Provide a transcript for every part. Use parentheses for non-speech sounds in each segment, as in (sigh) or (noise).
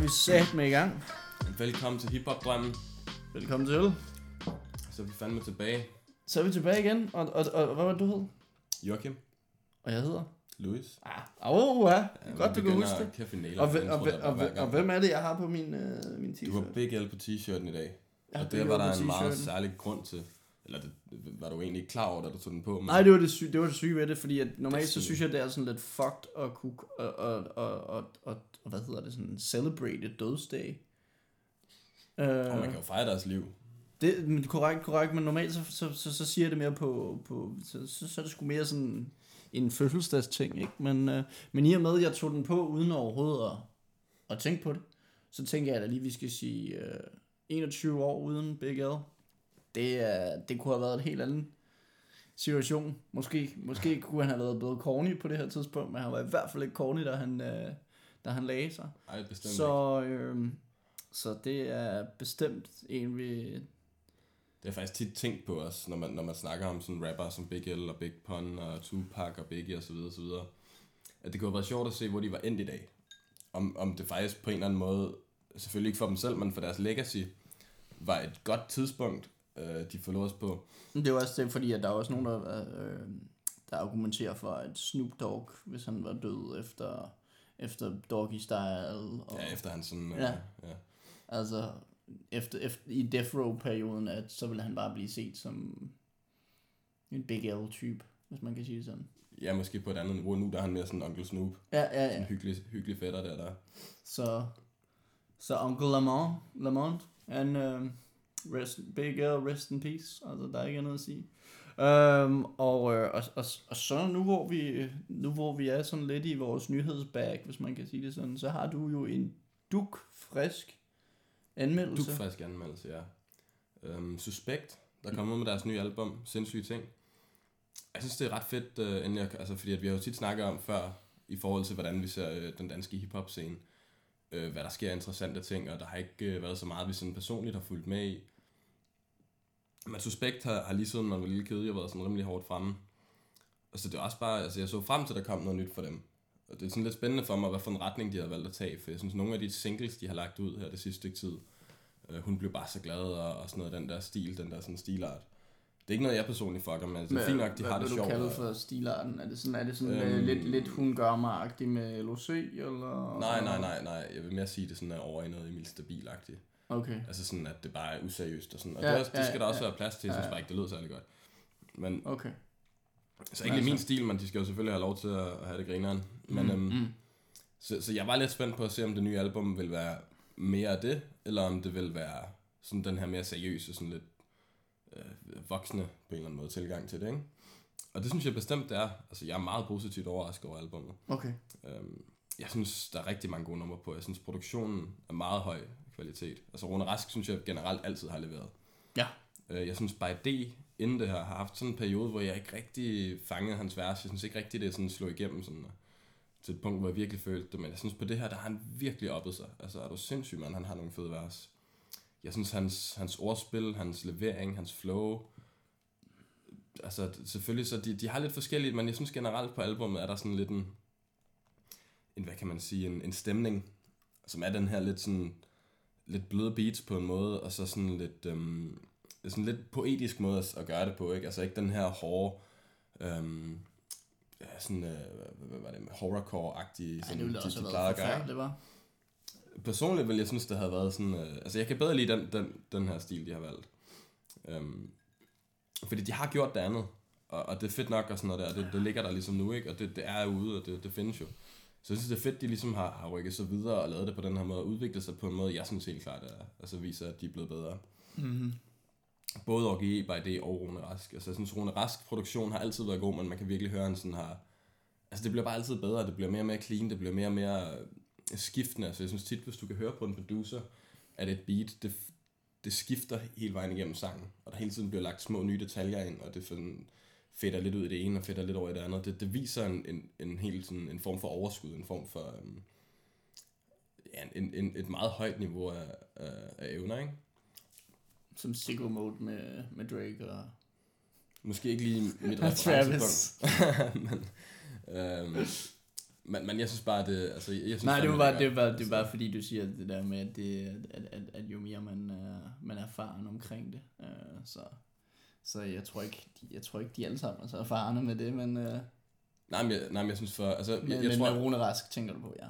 Er vi sat med i gang. Velkommen til Hip Hop Drømmen. Velkommen til. Så er vi fandme tilbage. Så er vi tilbage igen. Og, og, og hvad var det, du hed? Joachim, Og jeg hedder? Louis. Ah, oh, ja. Ja, Godt, du kan huske det. Nailer Og, og, og, og, og, gang. hvem er det, jeg har på min, øh, min Du har t-shirt? Big L på t-shirten i dag. Og det var der en meget særlig grund til. Eller det, var du egentlig klar over, da du tog den på. Men Nej, det var det, syge, det var det syge ved det, fordi at normalt så sådan- synes jeg, det er sådan lidt fucked at kunne, og, og, og, og, og, og hvad hedder det, sådan celebrate et dødsdag. og man kan jo fejre deres liv. det men korrekt, korrekt, men normalt så, så, så, så siger jeg det mere på, på så, så, så er det sgu mere sådan en fødselsdagsting, ikke? Men, øh, men i og med, at jeg tog den på uden overhovedet at, at tænke på det, så tænker jeg da lige, vi skal sige øh, 21 år uden Big L. Det, det kunne have været en helt anden situation. Måske, måske kunne han have været blevet corny på det her tidspunkt, men han var i hvert fald ikke corny, da han, øh, da han lagde sig. Ej, bestemt. Så, øh, så det er bestemt en, vi... Det er faktisk tit tænkt på os, når man, når man snakker om sådan rapper som Big L og Big Pun og Tupac og Biggie og så videre, så videre. At det kunne have været sjovt at se, hvor de var endt i dag. Om, om det faktisk på en eller anden måde, selvfølgelig ikke for dem selv, men for deres legacy, var et godt tidspunkt, øh, de forlod os på. Det er jo også det, fordi at der er også nogen, der, øh, der argumenterer for, at Snoop Dogg, hvis han var død efter, efter Doggy Style, og, Ja, efter han sådan... Øh, Ja. ja. altså efter, efter, i Death Row-perioden, at så ville han bare blive set som en Big L-type, hvis man kan sige det sådan. ja, måske på et andet niveau. Nu der er han mere sådan Onkel Snoop. Ja, ja, Sådan ja. en hyggelig, hyggelig fætter der, der. Så, så Onkel Lamont, Lamont han, øh, rest, Big L, rest in peace. Altså, der er ikke andet at sige. Um, og, øh, og, og, og, så nu hvor, vi, nu hvor vi er sådan lidt i vores nyhedsbag, hvis man kan sige det sådan, så har du jo en duk frisk anmeldelse. Duk frisk anmeldelse, ja. Øhm, Suspekt, der kommer med deres nye album, Sindssyge Ting. Jeg synes, det er ret fedt, øh, endelig, altså, fordi at vi har jo tit snakket om før, i forhold til, hvordan vi ser øh, den danske hiphop-scene, øh, hvad der sker af interessante ting, og der har ikke øh, været så meget, vi sådan personligt har fulgt med i. Men Suspekt har, har lige siden man var lille kede, været sådan rimelig hårdt fremme. Og så det er også bare, altså jeg så frem til, at der kom noget nyt for dem. Og det er sådan lidt spændende for mig, hvad for en retning de har valgt at tage, for jeg synes, nogle af de singles, de har lagt ud her det sidste stykke tid, øh, hun blev bare så glad, og, og sådan noget, den der stil, den der sådan stilart. Det er ikke noget, jeg personligt fucker med, altså, det er fint nok, de hvad har det vil sjovt. du kalde for stilarten? Er det sådan, er det sådan Øhm. øhm, lidt, lidt hun gør mig med LOC, eller? Nej, nej, nej, nej, jeg vil mere sige, det sådan er over i noget Emil Stabil-agtigt. Okay, Altså sådan, at det bare er useriøst og sådan. Og Ja, ja, det, også, det ja, skal der også ja. være plads til, jeg synes Ja. bare ikke, det lyder særlig godt. Men, okay. så ikke lige min Altså. stil, men de skal jo selvfølgelig have lov til at have det grineren. Men, Mm, øhm, mm. Så, så jeg var lidt spændt på at se, om det nye album vil være mere af det, eller om det vil være sådan den her mere seriøse, sådan lidt øh, voksne på en eller anden måde tilgang til det, ikke? Og det synes jeg bestemt, det er. Altså, jeg er meget positivt overrasket over albummet. Okay. Øhm, jeg synes, der er rigtig mange gode numre på. Jeg synes, produktionen er meget høj kvalitet. Altså, Rune Rask synes jeg generelt altid har leveret. Ja. Øh, jeg synes, By D, inden det her, har haft sådan en periode, hvor jeg ikke rigtig fangede hans vers. Jeg synes ikke rigtig, det er sådan slog igennem sådan, øh, til et punkt, hvor jeg virkelig følte det. Men jeg synes, på det her, der har han virkelig oppet sig. Altså, er du sindssyg, mand? Han har nogle fede vers. Jeg synes, hans, hans ordspil, hans levering, hans flow, altså selvfølgelig så de, de har lidt forskelligt, men jeg synes generelt på albummet er der sådan lidt en, en hvad kan man sige, en, en stemning, som er den her lidt sådan, lidt bløde beats på en måde, og så sådan lidt, øhm, sådan lidt poetisk måde at, at gøre det på, ikke? Altså ikke den her hårde, øhm, ja, sådan, øh, hvad, var det, horrorcore-agtige, det ville de, de plejede at gøre, forfærdeligt, var. Personligt vil jeg synes, det havde været sådan... Øh, altså, jeg kan bedre lide den, den, den her stil, de har valgt. Øhm, fordi de har gjort det andet. Og, og det er fedt nok og sådan noget der. Det, det ligger der ligesom nu, ikke? Og det, det er ude, og det, det findes jo. Så jeg synes, det er fedt, de ligesom har, har rykket sig videre og lavet det på den her måde. Og udviklet sig på en måde, jeg synes helt klart, er, altså viser, at de er blevet bedre. Mm-hmm. Både OGE, By D og Rune Rask. Altså, jeg synes, Rune Rask produktion har altid været god, men man kan virkelig høre, at han sådan har... Altså, det bliver bare altid bedre. Det bliver mere og mere clean. Det bliver mere og mere øh, skiftende. Altså, jeg synes tit, hvis du kan høre på en producer, at et beat, det, det skifter hele vejen igennem sangen. Og der hele tiden bliver lagt små nye detaljer ind, og det sådan fætter lidt ud i det ene, og fætter lidt over i det andet. Det, det viser en, en, en, helt sådan, en form for overskud, en form for... Um, ja, en, en, et meget højt niveau af, af, af evner, ikke? Som sicko mode med, med Drake og... Måske ikke lige mit (laughs) referencepunkt. (laughs) men, øhm, Men, men jeg synes bare, det, altså, jeg synes Nej, det var bare, det var, det var fordi, du siger det der med, at, det, at, at, at jo mere man, uh, man er erfaren omkring det. Uh, så, så jeg tror ikke, de, jeg tror ikke, de alle sammen er så erfarne med det, men, uh, Nej, men jeg, nej, men jeg synes for, altså, men, jeg, jeg men tror, med Rune Rask tænker du på, ja.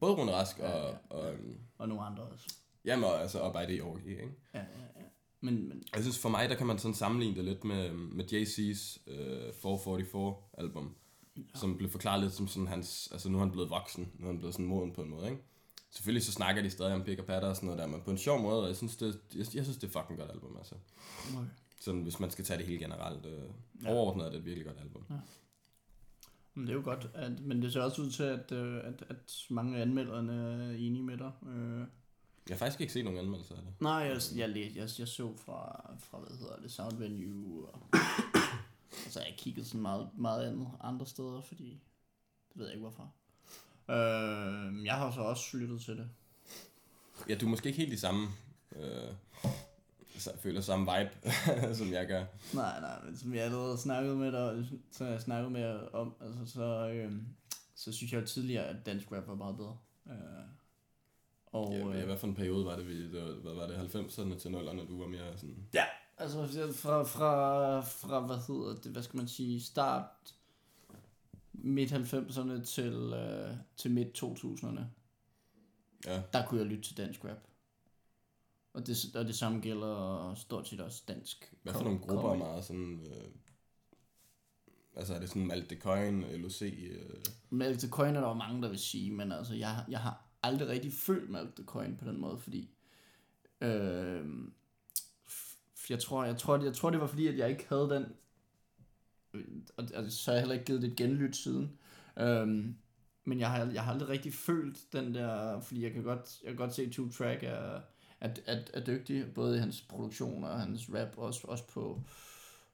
både Rune Rask og, Ja, ja, ja, og, øhm, Og nogle andre også. jamen, og, altså, og Bide Orgi, ikke? Ja, ja, ja. Men, men Jeg synes for mig, der kan man sådan sammenligne det lidt med, med Jay-Z's øh, 444 album, ja. som blev forklaret lidt som sådan hans, altså nu er han blevet voksen, nu er han blevet sådan moden på en måde, ikke? Selvfølgelig så snakker de stadig om Big og Patter og sådan noget der, men på en sjov måde, og jeg synes, det, jeg, jeg synes, det er fucking godt album, altså. okay. Sådan, hvis man skal tage det helt generelt. Øh, Ja. Overordnet er det et virkelig godt album. Ja. Men det er jo godt, at, men det ser også ud til, at, øh, at, at mange af anmelderne er enige med dig. Øh, Jeg har faktisk ikke set nogen anmeldelser af det. nej, jeg, jeg, læ- jeg, jeg så fra, fra, hvad hedder det, Sound Venue, og, og så har jeg kigget sådan meget, meget andet andre steder, fordi, det ved jeg ikke hvorfor. Øh, jeg har så også lyttet til det. Ja, du er måske ikke helt i samme... Øh, føler samme vibe, (laughs) som jeg gør. Nej, nej, men som jeg allerede snakkede med dig, så jeg snakket med om, altså så, øh, så synes jeg jo tidligere, at dansk rap var meget bedre. Øh, og, Ja, øh, hvad for en periode var det, vi, det var, hvad var det, 90'erne til 0'erne, du var mere sådan... Ja, altså fra, fra, fra hvad hedder det, hvad skal man sige, start midt 90'erne til, øh, til midt 2000'erne, Ja, der kunne jeg lytte til dansk rap. Og det, og det samme gælder stort set også dansk. hvad for nogle grupper er meget sådan... Øh, altså er det sådan Malte Coin, LOC... Øh, Malk the Coin er der jo mange, der vil sige, men altså, jeg, jeg har aldrig rigtig følt Malk the Coin på den måde, fordi øh, jeg, tror, jeg, tror, jeg tror, det var fordi, at jeg ikke havde den, og, og så har jeg heller ikke givet det et genlyt siden. Øh, men jeg har, jeg har aldrig rigtig følt den der, fordi jeg kan godt, jeg kan godt se, at Two Track er, er, er, er dygtig, både i hans produktion og hans rap, også, også på,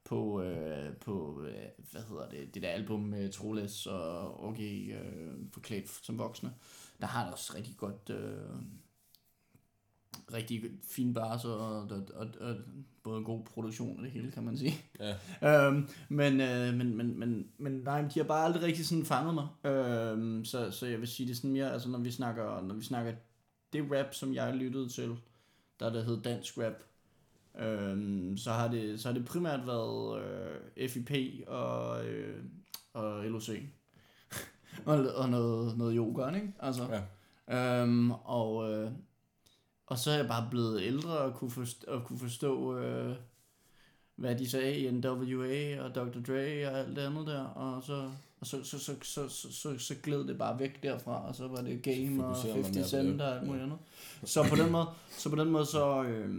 på, øh, på øh, hvad hedder det, det der album med Troles og OG øh, forklædt som voksne. Der har han også rigtig godt, øh, rigtig fin bars og, og, og, og, både en god produktion og det hele, kan man sige. ja, (laughs) Øhm, men, øh, men, men, men, men nej, de har bare aldrig rigtig sådan fanget mig. Øhm, så, så jeg vil sige det sådan mere, altså når vi snakker, når vi snakker det rap, som jeg lyttede til, der der hed dansk rap, øhm, så, har det, så har det primært været øh, FIP og, øh, og LOC. (laughs) og, og noget, noget yoga, ikke? Altså, ja. Øhm, og, øh, og så er jeg bare blevet ældre og kunne forstå, og kunne forstå øh, hvad de sagde i NWA og Dr. Dre og alt det andet der. Og så, og så, så, så, så, så, så, så gled det bare væk derfra, og så var det Game og fokuserer man 50 mere på det. Cent og alt muligt Ja. andet. Så på den måde, så, på den måde så, øh,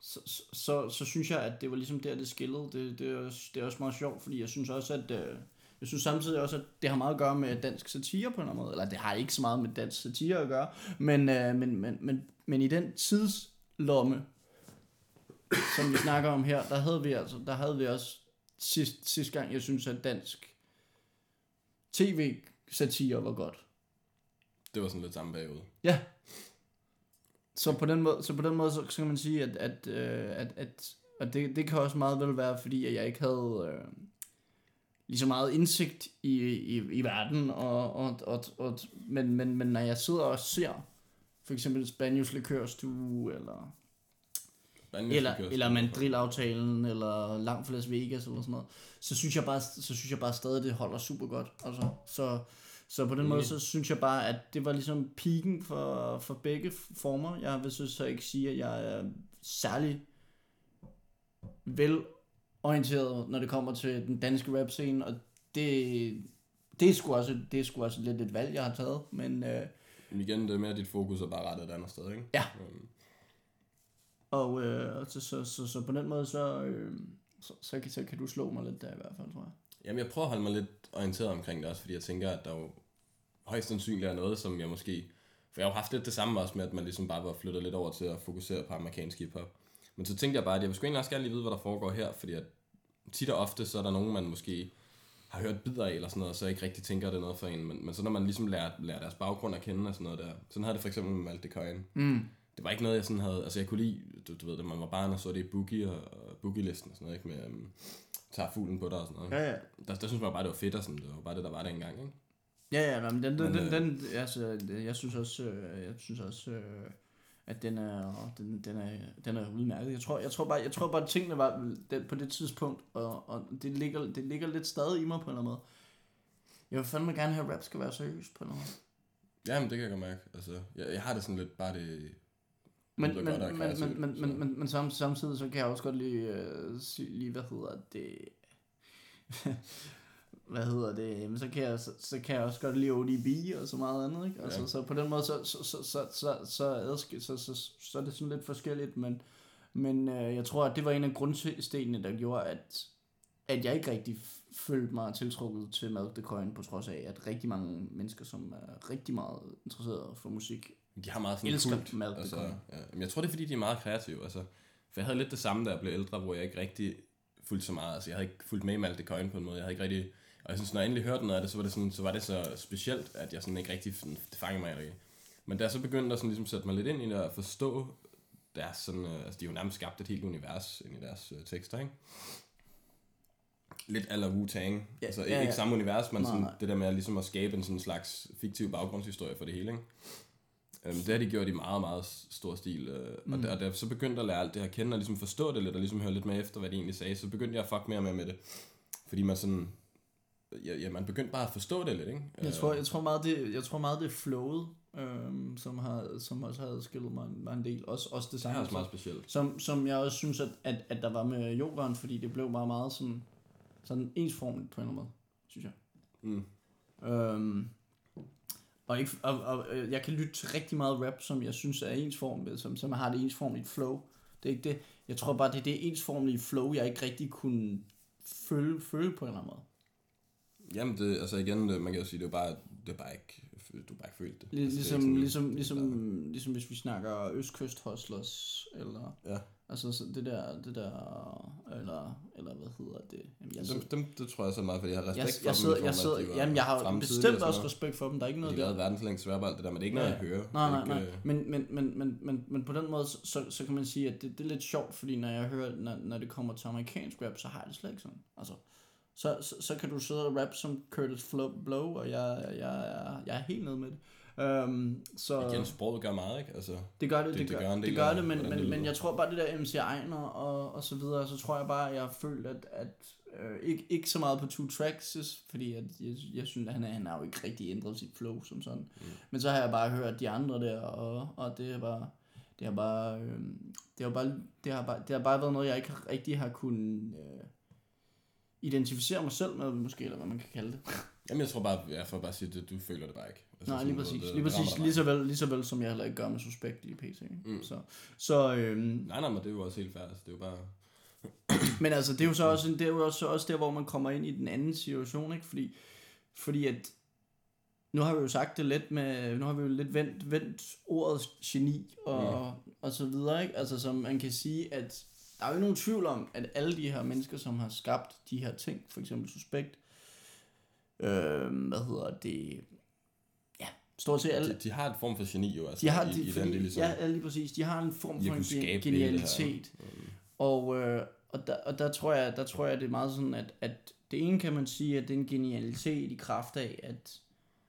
så, så, så, så synes jeg, at det var ligesom der, det skillede. Det, det, er, også, det er også meget sjovt, fordi jeg synes også, at... Øh, jeg synes samtidig også, at det har meget at gøre med dansk satire på en eller anden måde. Eller det har ikke så meget med dansk satire at gøre. Men, øh, men, men, men, men i den tidslomme, som vi snakker om her, der havde vi altså, der havde vi også sidst, sidste gang, jeg synes, at dansk tv-satire var godt. Det var sådan lidt samme periode. Ja. Så på den måde, så, på den måde, så, så kan man sige, at, at, øh, at, at og det, det kan også meget vel være, fordi at jeg ikke havde øh, lige så meget indsigt i, i, i verden, og, og, og, og, men, men, men når jeg sidder og ser for eksempel Spanius Likørstue, eller, eller, eller noget. Mandrill-aftalen, eller Langt fra Las Vegas, eller sådan noget, så synes jeg bare, så synes jeg bare stadig, det holder super godt. Altså, så, så på den måde, Enig. så synes jeg bare, at det var ligesom piken for, for begge former. Jeg vil så, ikke sige, at jeg er særlig velorienteret, når det kommer til den danske rap-scene, og det, det er sgu også, det er sgu også lidt et valg, jeg har taget, men øh, Men igen, det er mere, at dit fokus er bare rettet et andet sted, ikke? Ja. Øhm, og øh, så, så, så, så, på den måde, så, øh, så, så, kan, så kan du slå mig lidt der i hvert fald, tror jeg. Jamen, jeg prøver at holde mig lidt orienteret omkring det også, fordi jeg tænker, at der jo højst sandsynligt er noget, som jeg måske... For jeg har jo haft lidt det samme også med, at man ligesom bare var flyttet lidt over til at fokusere på amerikansk hiphop. Men så tænkte jeg bare, at jeg skulle egentlig også gerne lige vide, hvad der foregår her, fordi at tit og ofte, så er der nogen, man måske har hørt bidder af eller sådan noget, og så ikke rigtig tænker, at det er noget for en. Men, men så når man ligesom lærer, lærer deres baggrund at kende og sådan noget der. Sådan havde det for eksempel med Malte Coyne. Mm. Det var ikke noget, jeg sådan havde... Altså jeg kunne lide, du, du ved, da man var barn og så det i Boogie og, og Boogie-listen og sådan noget, ikke? Med um, tager fuglen på dig og sådan noget. Ja, ja. Der, der synes man bare, det var fedt og sådan, det var bare det, der var dengang, ikke? Ja, ja, men den, den, Men, den, øh, den altså, jeg synes også, øh, jeg synes også, at den er, den, den er, den er udmærket. Jeg tror, jeg tror bare, jeg tror bare, at tingene var den, på det tidspunkt, og, og det, ligger, det ligger lidt stadig i mig på en eller anden måde. Jeg vil fandme gerne have, at rap skal være seriøst på en måde. Jamen, det kan jeg godt mærke. Altså, jeg, jeg har det sådan lidt bare det... Men, men, men, men, men, så. men, men, men sam, samtidig så kan jeg også godt lige, øh, sige, lige hvad hedder det, (laughs) hvad hedder det, men så kan jeg, så, så kan jeg også godt lide ODB og så meget andet, ikke? Altså, Ja. så på den måde, så, så, så, så, så, så, så, så, så, så er det sådan lidt forskelligt, men, men øh, jeg tror, at det var en af grundstenene, der gjorde, at, at jeg ikke rigtig følte mig tiltrukket til Malk the Coin, på trods af, at rigtig mange mennesker, som er rigtig meget interesserede for musik, De har meget sådan Elsker kult. The altså, ja. Men jeg tror, det er, fordi de er meget kreative. Altså, for jeg havde lidt det samme, da jeg blev ældre, hvor jeg ikke rigtig fulgte så meget. Altså, jeg havde ikke fulgt med i Malte Coin på en måde. Jeg havde ikke rigtig... Og jeg synes, når jeg endelig hørte noget af det, så var det, sådan, så var det så specielt, at jeg sådan ikke rigtig det fangede mig rigtig. Men da jeg så begyndte at sådan, ligesom, sætte mig lidt ind i det og forstå deres sådan, øh, altså de har jo nærmest skabt et helt univers ind i deres øh, tekster, ikke? Lidt ala Wu-Tang. Ja, altså ja, ikke, ja. ikke samme univers, men Nej, sådan, nej. det der med at, ligesom at skabe en sådan slags fiktiv baggrundshistorie for det hele, ikke? Øhm, det har de gjort i meget, meget stor stil. Øh, mm. og, da, og da jeg så begyndte at lære alt det her at kende, og ligesom forstå det lidt, og ligesom høre lidt med efter, hvad de egentlig sagde, så begyndte jeg at fuck mere med med det. Fordi man sådan... Ja, ja, man begyndte bare at forstå det lidt, ikke? Jeg tror, jeg tror meget, det, jeg tror meget, det er flowet, øhm, som, har, som også har skillet mig, en- mig en del. Også, også det det samme. er også meget specielt. Som, som jeg også synes, at, at, at der var med yogaen, fordi det blev bare meget sådan, sådan ensformigt på en eller anden måde, synes jeg. Mm. Øhm, og, ikke, og, og, øh, jeg kan lytte til rigtig meget rap, som jeg synes er ensformigt, som, som har det ensformigt flow. Det er ikke det. Jeg tror bare, det er det ensformige flow, jeg ikke rigtig kunne føle, føle på en eller anden måde. Jamen, det, altså igen, man kan jo sige, det er bare, det er bare ikke, du har bare ikke følt det. Lig- altså, Ligesom, ligesom, det er ligesom, bare- ligesom hvis vi snakker Østkyst Hustlers, eller Ja, altså så det der, det der, eller, eller hvad hedder det? Jamen, jeg, dem, dem, det tror jeg så meget, fordi jeg har jeg, respekt jeg, for dem. jeg af, sidder, de jamen jeg har bestemt også respekt for dem, der er ikke De noget lavede der. verdens længste det der, men det er ikke noget, jeg hører. Nej, nej, ikke, nej. øh, Men, men, men, men, men, men på den måde, så, så, kan man sige, at det, det er lidt sjovt, fordi når jeg hører, når, når det kommer til amerikansk rap, så har jeg det slet ikke sådan. Altså, så, så, så kan du sidde og rap som Curtis Blow, og jeg, jeg, jeg, jeg er helt nede med det. Um, så Igen, sproget gør meget, ikke? Altså, det gør det, det, det- det, det gør, gør det, del gør det men, det men, men jeg tror bare det der MC Ejner og, og så videre, så tror jeg bare, at jeg har følt, at, at øh, ikke, ikke så meget på two tracks, fordi at jeg, jeg synes, at han, er, han har jo ikke rigtig ændret sit flow som sådan. Mm. Men så har jeg bare hørt de andre der, og, og det er bare, det har bare, øh, det har bare, det har bare, det har bare været noget, jeg ikke rigtig har kunnet øh, identificere mig selv med, måske, eller hvad man kan kalde det. jamen, jeg tror bare, jeg får bare sige, at du føler det bare ikke. Altså, Nej, lige præcis. det- Lige præcis. Lige så, vel, lige så vel, som jeg heller ikke gør med Suspekt i PC. Mm. Så, så øhm, Nej, nej, men det er jo også helt færdigt. Det er jo bare... (clears throat) men altså, det er jo så også, det er jo også, også der, hvor man kommer ind i den anden situation, ikke? Fordi, fordi at, nu har vi jo sagt det lidt med, nu har vi jo lidt vendt, vendt ordet geni og, mm. og så videre, ikke? Altså, som man kan sige, at der er jo ikke nogen tvivl om, at alle de her mennesker, som har skabt de her ting, for eksempel Suspekt, øh, hvad hedder det, stort set alle, De, de har et form for geni jo, altså, de har, i, de, i fordi, den lille ja, ja, lige præcis. De har en form I for en genialitet. Og, øh, og, der, og der, tror jeg, der tror jeg, det er meget sådan, at, at det ene kan man sige, at det er en genialitet i kraft af, at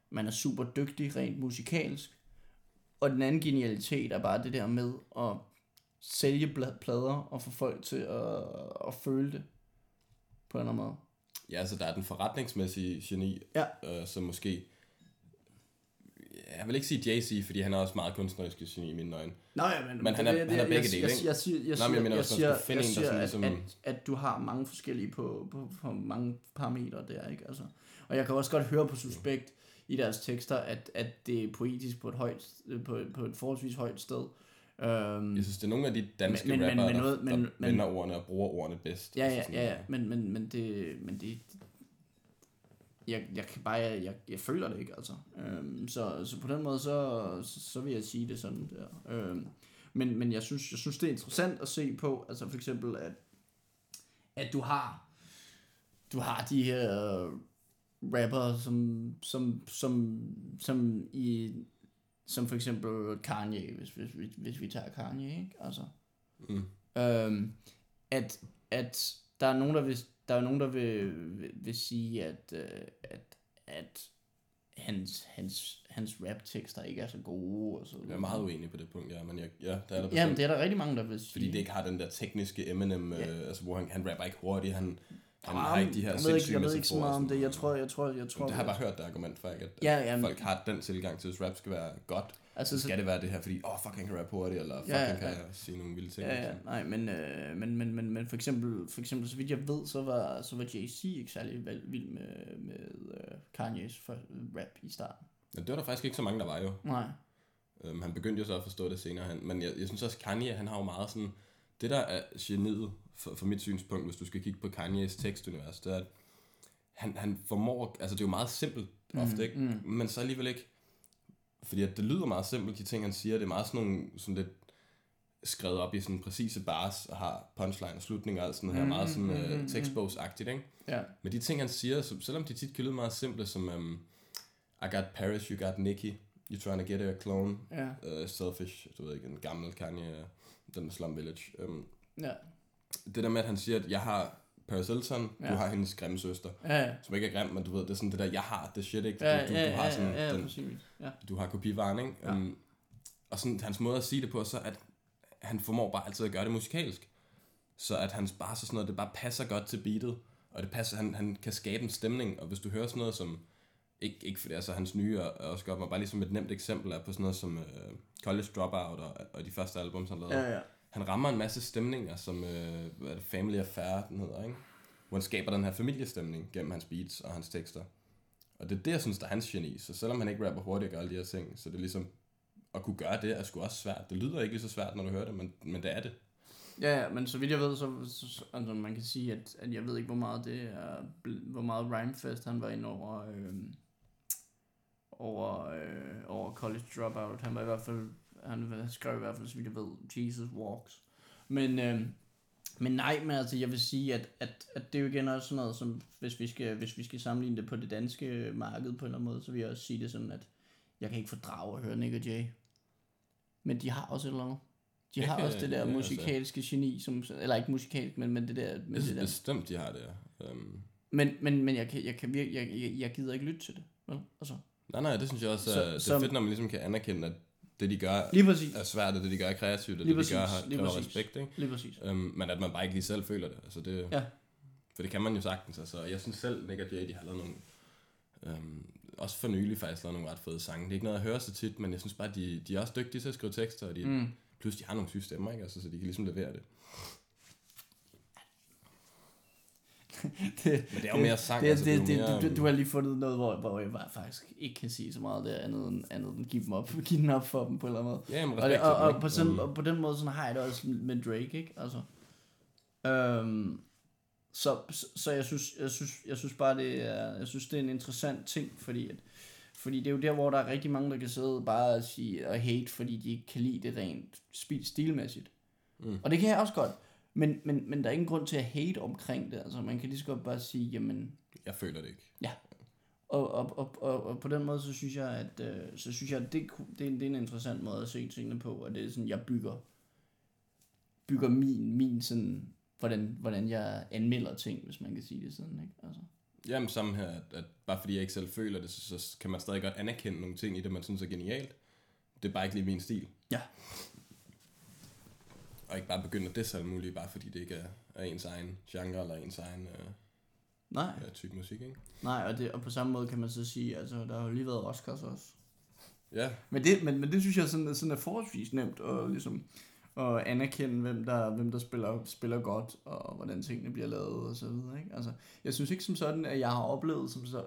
man er super dygtig rent musikalsk. Og den anden genialitet er bare det der med at sælge plader og få folk til at, at føle det på en eller anden måde. Ja, altså der er den forretningsmæssige geni, Ja. øh, som måske... Jeg vil ikke sige Jay-Z, fordi han er også meget kunstnerisk i mine øjne. Nej, men, Men han er- det- han er jeg- begge jeg, dele, jeg, ikke? jeg, siger, jeg, Nå, men siger, jeg mener, jeg, man siger, finde jeg en, der siger sådan at, ligesom- at, at du har mange forskellige på, på, på mange parametre der, ikke? Altså, og jeg kan også godt høre på Suspekt i deres tekster, at, at det er poetisk på et, højt, på, på et forholdsvis højt sted. Um, Jeg synes, det er nogle af de danske Men- men- men- rappere, men noget- der, men- der men- vender ordene og bruger ordene bedst. ja, Altså ja, ja, ja, men, men, men det, men det, jeg, jeg kan bare, jeg, jeg, jeg føler det ikke, altså. Øhm, så, så på den måde, så, så, så vil jeg sige det sådan der. Øhm, men, men jeg synes, jeg synes, det er interessant at se på, altså for eksempel, at, at du har, du har de her rapper, som, som, som, som i, som for eksempel Kanye, hvis, hvis, hvis, hvis vi tager Kanye, ikke? Altså, Mm. øhm, at, at der er nogen, der vil, der er nogen, der vil, vil, vil sige, at, øh, at, at, hans, hans, hans rap-tekster ikke er så gode. Og så Jeg er meget uenig på det punkt, ja, men jeg, ja, der er der Jamen, det er der rigtig mange, der vil sige. Fordi det ikke har den der tekniske Eminem, ja. øh, altså hvor han, han rapper ikke hurtigt, han, han Ah, har ikke de her jeg ved ikke, jeg ved ikke så meget om det. Jeg tror, jeg tror, jeg tror... Det har jeg bare hørt det argument før, ikke? At, Ja, at ja, men- folk har den tilgang til, at rap skal være godt. Altså, Så skal det være det her, fordi, åh, oh, fuck, han kan rappe hurtigt, eller fuck, Ja, han ja. kan sige nogle vilde ting. Ja, ja, altså. nej, men, øh, men, men, men, men for eksempel, for eksempel, så vidt jeg ved, så var, så var Jay-Z ikke særlig vild med, med øh, Kanye's for, rap i starten. Men det var der faktisk ikke så mange, der var jo. Nej. Um, han begyndte jo så at forstå det senere hen. Men jeg, jeg synes også, Kanye, han har jo meget sådan... Det, der er geniet for, for mit synspunkt, hvis du skal kigge på Kanye's tekstunivers, det er, at han, han formår... Altså, det er jo meget simpelt ofte, ikke? mm. Men så alligevel ikke... Fordi at det lyder meget simpelt, de ting, han siger. Det er meget sådan nogle sådan lidt skrevet op i sådan præcise bars, og har punchline og slutning og alt sådan her. Mm, Meget sådan mm, mm, uh, mm. tekstbogsagtigt, ikke? Ja. Men de ting, han siger, så, selvom de tit kan lyde meget simple, som um, I got Paris, you got Nicki, you trying to get a clone, Ja. uh, Selfish, du ved ikke, en gammel Kanye, øh, den med Slum Village. Um, Ja. det der med, at han siger, at jeg har Paris Hilton, ja. Ja. du har hendes grimme søster, Ja, ja. som ikke er grim, men du ved, det er sådan det der, jeg har det shit, ikke? Ja, du, du, ja, du har ja, sådan ja, ja, den. Ja. du har kopivaren, ikke? Ja. Um, og sådan, hans måde at sige det på, så at han formår bare altid at gøre det musikalsk. Så at hans bare så sådan noget, det bare passer godt til beatet, og det passer, han, han kan skabe en stemning, og hvis du hører sådan noget som, ikke, ikke fordi altså hans nye er er også godt, men bare ligesom et nemt eksempel er på sådan noget som uh, College Dropout og, og de første album, han lavede. Ja, ja. Han rammer en masse stemninger, som øh, hvad er det, Family Affair, den hedder, ikke? Hvor han skaber den her familiestemning gennem hans beats og hans tekster. Og det er det, jeg synes, der er hans geni. Så selvom han ikke rapper hurtigt og gør alle de her ting, så det er ligesom, at kunne gøre det er sgu også svært. Det lyder ikke lige så svært, når du hører det, men, men det er det. Ja, ja, men så vidt jeg ved, så, så altså man kan sige, at, at jeg ved ikke, hvor meget det er, hvor meget Rhymefest han var ind over, øh, over, øh, over College Dropout. Han var i hvert fald, han skrev i hvert fald, så vidt jeg ved, Jesus Walks. Men, øh, men nej, men altså, jeg vil sige, at, at, at det er jo igen også sådan noget, som hvis vi, skal, hvis vi skal sammenligne det på det danske marked på en eller anden måde, så vil jeg også sige det sådan, at jeg kan ikke fordrage at høre Nick og Jay. Men de har også et eller andet. De har også det der ja, altså. musikalske geni, som, eller ikke musikalsk, men, men det der, men det synes der. bestemt, de har det. Um, Men, men, men jeg, kan, jeg, kan virke, jeg, jeg, jeg gider ikke lytte til det. Vel? Altså, nej, nej, det synes jeg også, Så- så, det er som- fedt, når man ligesom kan anerkende, at det, de gør, lige præcis. er svært, og det, de gør, er kreativt, og Lige det, de gør, præcis, har lige præcis. respekt, ikke? Lige præcis. Um, men at man bare ikke lige selv føler det. Altså det Ja. For det kan man jo sagtens. Altså, jeg synes selv, Nick og Jay, de har lavet nogle... Um, også for nylig faktisk lavet nogle ret fede sange. Det er ikke noget, jeg hører så tit, men jeg synes bare, de, de er også dygtige til at skrive tekster, og de. Mm. plus de har nogle syge stemmer, ikke? Altså, så de kan ligesom levere det. (laughs) det, Men det er jo mere sang, det, altså, det, det, er mere, du, du har lige fundet noget, hvor, hvor jeg bare faktisk ikke kan sige så meget der andet end, andet end give dem op, (laughs) give den op for dem på en eller anden måde. Ja, men Og, det, og, og, på sådan, og på den måde sådan har jeg det også med Drake, ikke? Altså, øhm, så, så, så jeg synes, jeg synes, jeg synes bare det er, jeg synes det er en interessant ting, fordi at, fordi det er jo der, hvor der er rigtig mange, der kan sidde bare og sige og hate, fordi de ikke kan lide det rent spil, stilmæssigt. Mm. Og det kan jeg også godt. Men, men, men der er ingen grund til at hate omkring det. Altså, man kan lige så godt bare sige, jamen, Jeg føler det ikke. og, og, og, og, og på den måde, så synes jeg, at, øh, så synes jeg, at det, det, er, en- det er en interessant måde at se tingene på, og det er sådan, jeg bygger, bygger min, min sådan, hvordan, hvordan jeg anmelder ting, hvis man kan sige det sådan, ikke? Altså. Jamen samme her, at, at bare fordi jeg ikke selv føler det, så, så kan man stadig godt anerkende nogle ting i det, man synes er genialt. Det er bare ikke lige min stil. Ja. Og ikke bare begynde at disse alt muligt, bare fordi det ikke er, er ens egen genre eller ens egen øh, Nej, ja, type musik, ikke? nej, og, det, og på samme måde kan man så sige, altså, der har jo lige været Oscars også. Ja, Men det, men, men det synes jeg sådan, sådan er forholdsvis nemt at, ligesom, at anerkende, hvem der, hvem der spiller, spiller godt, og hvordan tingene bliver lavet og så videre. Ikke? Altså, jeg synes ikke som sådan, at jeg har oplevet som så...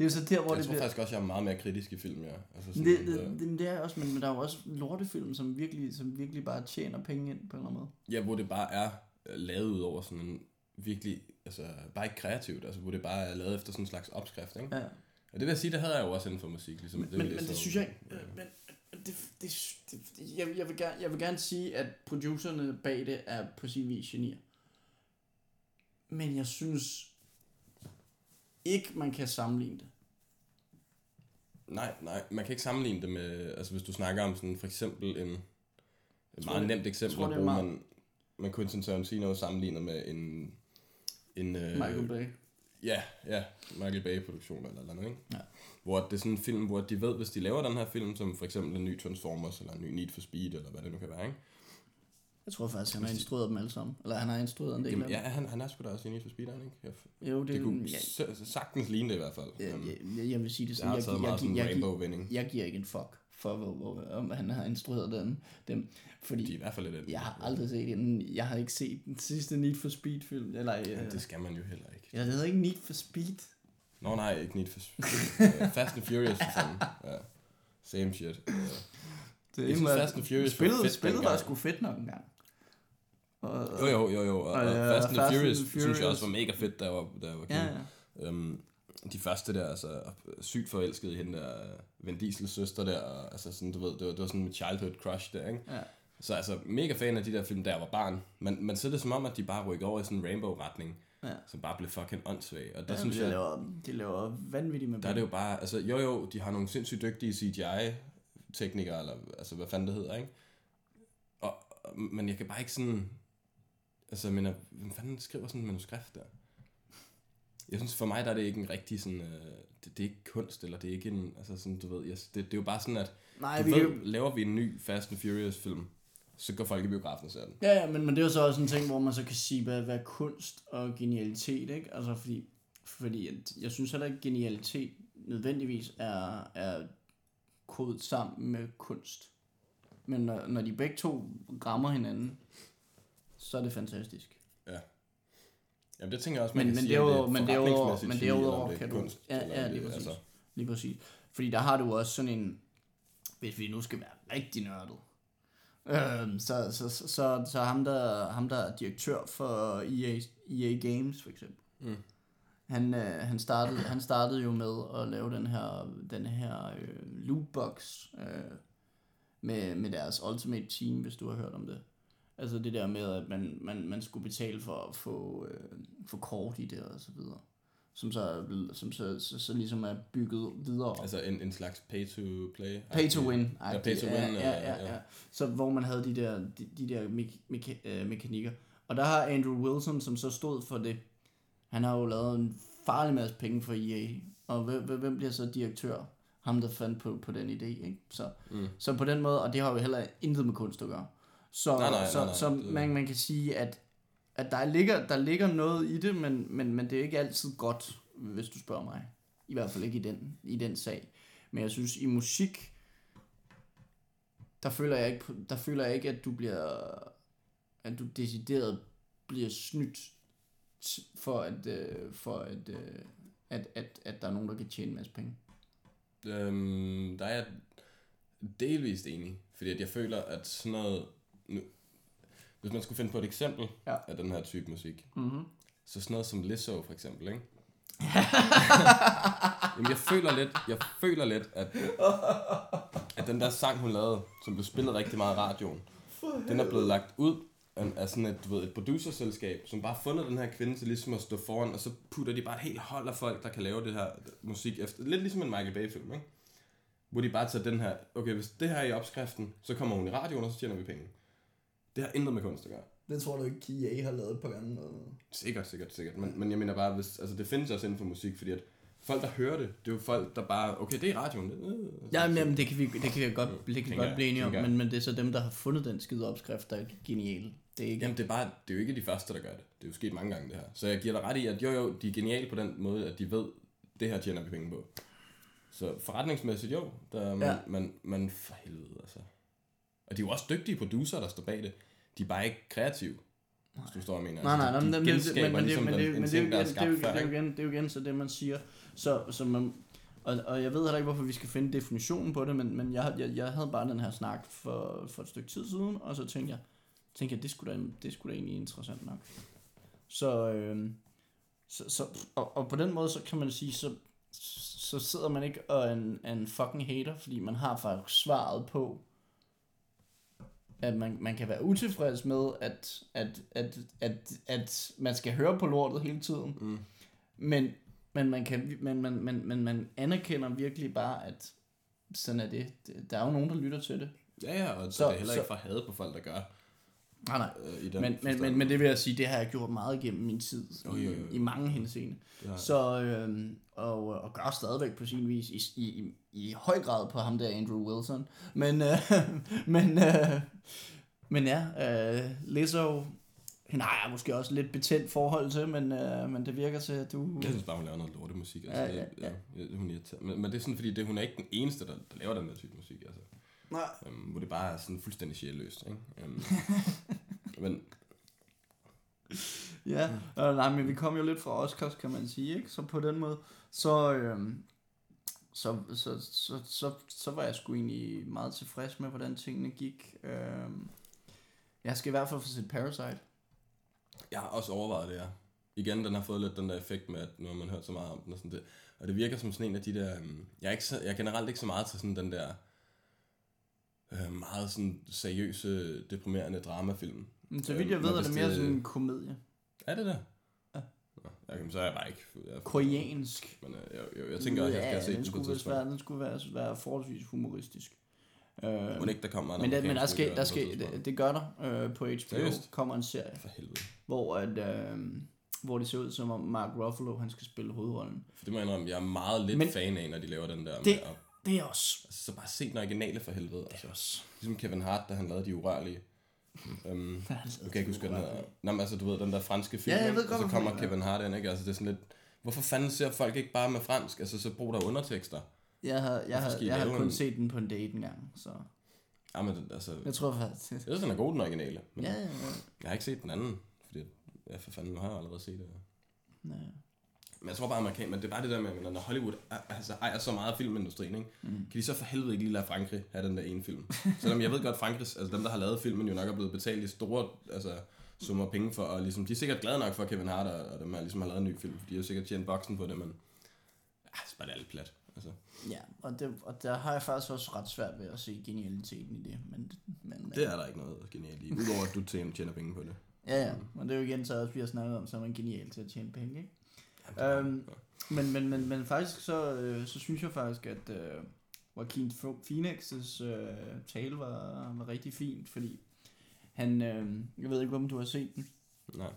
Det er jo så der, hvor jeg det tror bliver... faktisk også, jeg er meget mere kritisk i film, ja. Altså Det, sådan, det, øh, det, det, er jeg også, men, men der er jo også lortefilm, som virkelig, som virkelig bare tjener penge ind på en eller anden måde. Ja, hvor det bare er øh, lavet ud over sådan en virkelig, altså bare ikke kreativt, altså hvor det bare er lavet efter sådan en slags opskrift, ikke? Ja. Og det vil jeg sige, det havde jeg jo også inden for musik, ligesom. Men, det men, men det så- synes jeg ikke... øh, Men det, det, det, det, jeg, jeg, vil gerne, jeg vil gerne sige, at producerne bag det er på sin vis genier. Men jeg synes ikke, man kan sammenligne det. Nej, nej, man kan ikke sammenligne det med, altså hvis du snakker om sådan for eksempel en, et meget det- nemt eksempel tror, bruge, meget- man, man Quentin Tarantino sammenligner med en, en øh, Michael Bay. Ja, ja, Michael Bay-produktion eller noget, ikke? Ja. Hvor det er sådan en film, hvor de ved, hvis de laver den her film, som for eksempel en ny Transformers, eller en ny Need for Speed, eller hvad det nu kan være, ikke? Jeg tror faktisk, han har instrueret dem alle sammen. Eller han har instrueret en del Jamen, af ja, dem. han, han er sgu da også i Need for Speed, er han ikke? Jeg, Jo, det, det kunne ja, sagtens ligne det i hvert fald. jeg, Øhm, jeg, jeg, vil sige det sådan. Jeg, jeg, jeg, jeg, jeg, jeg giver ikke en fuck for, hvor, hvor, om han har instrueret den, dem. Fordi De er i hvert fald lidt jeg har aldrig set en, jeg har ikke set den sidste Need for Speed film. Eller, øh, Ja, det skal man jo heller ikke. ja, det hedder ikke Need for Speed. Nå nej, ikke Need for Speed. (laughs) Øh, Fast and Furious for fanden. Ja. Same shit. Ja. Det Jeg synes, Fast and Furious var fedt spillet var dengang. sgu fedt nok engang. Og, Jo, jo, jo, jo. Og, Og, og øh, Fast and Fast and Furious, Furious. synes jeg også var mega fedt, da jeg var, da jeg var ja, kid. ja. Øhm, de første der, altså sygt forelsket i hende der, Vin Diesels søster der, og, altså sådan, du ved, det var, det var sådan mit childhood crush der, ikke? ja. Så altså, mega fan af de der film, jeg var barn. Men, men så er det som om, at de bare rykker over i sådan en rainbow-retning, Ja. som bare blev fucking åndssvag. Og der ja synes de, jeg, laver, de laver vanvittigt med der er det jo bare, altså jo jo, de har nogle sindssygt dygtige CGI-teknikere, eller altså hvad fanden det hedder, ikke? Og, men jeg kan bare ikke sådan, altså jeg mener, hvem fanden skriver sådan en manuskript der? Jeg synes for mig, der er det ikke en rigtig sådan, øh, det, det, er ikke kunst, eller det er ikke en, altså sådan, du ved, jeg, det, det er jo bare sådan, at Nej, du vi ved, kan, laver vi en ny Fast and Furious film, så går folk i biografen og ser den. Ja, ja, men, men det er jo så også en ting, hvor man så kan sige, hvad, hvad er kunst og genialitet, ikke? Altså, fordi, fordi at jeg synes heller ikke, genialitet nødvendigvis er, er kodet sammen med kunst. Men når, når de begge to rammer hinanden, så er det fantastisk. Jamen det tænker jeg også, Men, man men kan sige, om derudover, det er men derudover, men derudover det er kan du... kunst, Ja, ja, lige det præcis. altså- Lige præcis. Fordi der har du også sådan en... Hvis vi nu skal være rigtig nørdet. Øhm, så, så, så, så, så ham, der, ham, der er direktør for EA, EA Games, for eksempel. Mm. Han, øh, han, startede, han startede jo med at lave den her, den her øh, lootbox øh, med, med deres Ultimate Team, hvis du har hørt om det. Altså det der med, at man, man, man skulle betale for at få, øh, få kort i det og så videre. Som så, er blevet- som så, så, så ligesom er bygget videre. Altså en, en slags pay to play. Pay to win. Ja, pay to win, Ja, ja, ja, ja. ja. Så hvor man havde de der, de, de der me- meka- øh, mekanikker. Og der har Andrew Wilson, som så stod for det, han har jo lavet en farlig masse penge for EA. Og hvem, hvem- hvem bliver så direktør? Ham, der fandt på, på den idé, ikke? Så, Mm. så på den måde, og det har jo heller intet med kunst at gøre. Så, Nej, nej, så, nej, nej, så man, man kan sige, at, at der, ligger, der ligger noget i det, men, men, men det er ikke altid godt, hvis du spørger mig. I hvert fald ikke i den, i den sag. Men jeg synes, i musik, der føler jeg ikke, der føler jeg ikke at du bliver, at du decideret bliver snydt for at, øh, for at, øh, at, at, at der er nogen, der kan tjene en masse penge. Øhm, der er jeg delvist enig, fordi at jeg føler, at sådan noget... Nu, hvis man skulle finde på et eksempel Ja. af den her type musik, Mm-hmm. så sådan noget som Lizzo for eksempel, ikke? (laughs) Jamen, jeg føler lidt, jeg føler lidt, at, at den der sang, hun lavede, som blev spillet rigtig meget i radioen, den er blevet lagt ud af, af sådan et, du ved, et producerselskab, som bare har fundet den her kvinde til ligesom at stå foran, og så putter de bare et helt hold af folk, der kan lave det her musik efter. Lidt ligesom en Michael Bay-film, ikke? Hvor de bare tager den her, okay, hvis det her er i opskriften, så kommer hun i radioen, og så tjener vi penge. Det har intet med kunst at gøre. Det tror du ikke, KIA har lavet på gangen. Sikkert, sikkert, sikkert. Men, men jeg mener bare, hvis, altså det findes også inden for musik, fordi at folk, der hører det, det er jo folk, der bare, okay, det er i radioen. Det, øh, Ja, men jamen, det kan vi, det kan vi godt, det kan vi godt blive enige om, men, men det er så dem, der har fundet den skide opskrift, der er geniale. Det er ikke... Jamen, det er, bare, det er jo ikke de første, der gør det. Det er jo sket mange gange, det her. Så jeg giver dig ret i, at jo, jo, de er geniale på den måde, at de ved, det her tjener vi penge på. Så forretningsmæssigt, jo. Der, man, Ja. ja. man, man, for helvede, altså. Og de er jo også dygtige producer, der står bag det. De er bare ikke kreative, hvis du hvad jeg mener. Nej, nej, altså, nej, de, men, de men, men, men, ligesom men, det, en men det, er ting, der det, før, det, er jo igen, det er jo igen så det, man siger. Så, så man, og, og jeg ved heller ikke, hvorfor vi skal finde definitionen på det, men, men jeg, jeg, jeg havde bare den her snak for, for et stykke tid siden, og så tænkte jeg, tænkte jeg det, skulle da, det skulle da egentlig interessant nok. Så, øh, så, så og, og på den måde, så kan man sige, så, så sidder man ikke og er en, en fucking hater, fordi man har faktisk svaret på, at man, man kan være utilfreds med, at, at, at, at, at man skal høre på lortet hele tiden. Mm. Men, men, man kan, men, man, men, men man anerkender virkelig bare, at sådan er det. Der er jo nogen, der lytter til det. Ja, ja, og så, det er heller ikke så- for at hade på folk, der gør. Nej, nej. øh, i den Men, men, men, men det vil jeg sige, det har jeg gjort meget gennem min tid Jo, jo, jo, i, i mange henseende. Jeg. Så, øh, og, og gør stadigvæk på sin vis, i, i, i, høj grad på ham der Andrew Wilson. Men, øh, (laughs) men, øh, men ja, øh, Lizzo, hende har jeg måske også lidt betændt forhold til, men, øh, men det virker til, at du... Jeg synes bare, hun laver noget lortemusik. Altså, Ja, ja, ja, ja. hun er irriterende. men, men det er sådan, fordi det, hun er ikke den eneste, der, der laver den der type musik. Altså. Nej. Øhm, hvor det bare er sådan fuldstændig sjælløst. Ikke? Øhm, (laughs) men Ja, øh, nej, men vi kom jo lidt fra Oscars, kan man sige, ikke? Så på den måde, så, øhm, så, så, så, så, så var jeg sgu egentlig meget tilfreds med, hvordan tingene gik. Øhm, jeg skal i hvert fald få set Parasite. jeg har også overvejet det her. Igen, den har fået lidt den der effekt med, at nu har man hørt så meget om den og sådan det. Og det virker som sådan en af de der... øhm, Jeg er, ikke så, jeg er generelt ikke så meget til sådan den der øh, meget sådan seriøse, deprimerende dramafilm. Men så vidt jeg Øhm, ved, er det mere det- sådan en komedie. Er det der? Ja. Nå, okay, så er jeg bare ikke... Jeg er, Koreansk. Men øh, jeg, jeg, jeg tænker at jeg skal have set den på skulle, vist tidspunkt. være, den skulle være, være forholdsvis humoristisk. Øh, Må det ikke, der kommer en men, der, men der skal, der på skal, det, det gør der øh, på HBO. Seriøst? kommer en serie, For helvede. hvor, at, øh, hvor det ser ud som om Mark Ruffalo han skal spille hovedrollen. For det må jeg indrømme, jeg er meget lidt Men, fan af, når de laver den der Det- med at, Det er også... altså, så bare se den originale for helvede. Det Altså, er også... ligesom Kevin Hart, da han lavede De Urørlige. Um, Han jeg huske, den hedder. Nå, men altså, du ved, den der franske film, Ja, jeg ved og godt, så hvad kommer er. Kevin Hart ind, ikke? Altså, det er sådan lidt, hvorfor fanden ser folk ikke bare med fransk? Altså, så brug der undertekster. Jeg har, jeg har, jeg har kun en- set den på en date en gang, så... Ja, men det- altså, Jeg tror faktisk... jeg synes, den er god, den originale. Men Ja, ja, ja. jeg har ikke set den anden, fordi, ja, for fanden, har jeg allerede set det. ja. Men jeg tror bare, amerikan, men det er bare det der med, at når Hollywood altså, ejer så meget af filmindustrien, ikke? Mm. kan de så for helvede ikke lige lade Frankrig have den der ene film. Selvom jeg ved godt, Frankrig, altså dem, der har lavet filmen, jo nok er blevet betalt i store altså, summer penge for, og ligesom, de er sikkert glade nok for, Kevin Hart og, og dem her ligesom har lavet en ny film, for de har sikkert tjent boksen på det, men ja, det er bare lidt plat. Altså, Ja, og, det, og der har jeg faktisk også ret svært ved at se genialiteten i det. Men, men, det er der ikke noget genialt i, udover at du tjener, tjener penge på det. Ja, ja. Og det er jo igen så også, vi har snakket om, så er man genial til at tjene penge, ikke? Øhm, men, men, men, men faktisk så, øh, så synes jeg faktisk, at øh, Joaquin Pho- Phoenix' øh, tale var, var rigtig fint, fordi han, øh, jeg ved ikke, om du har set den. Nej.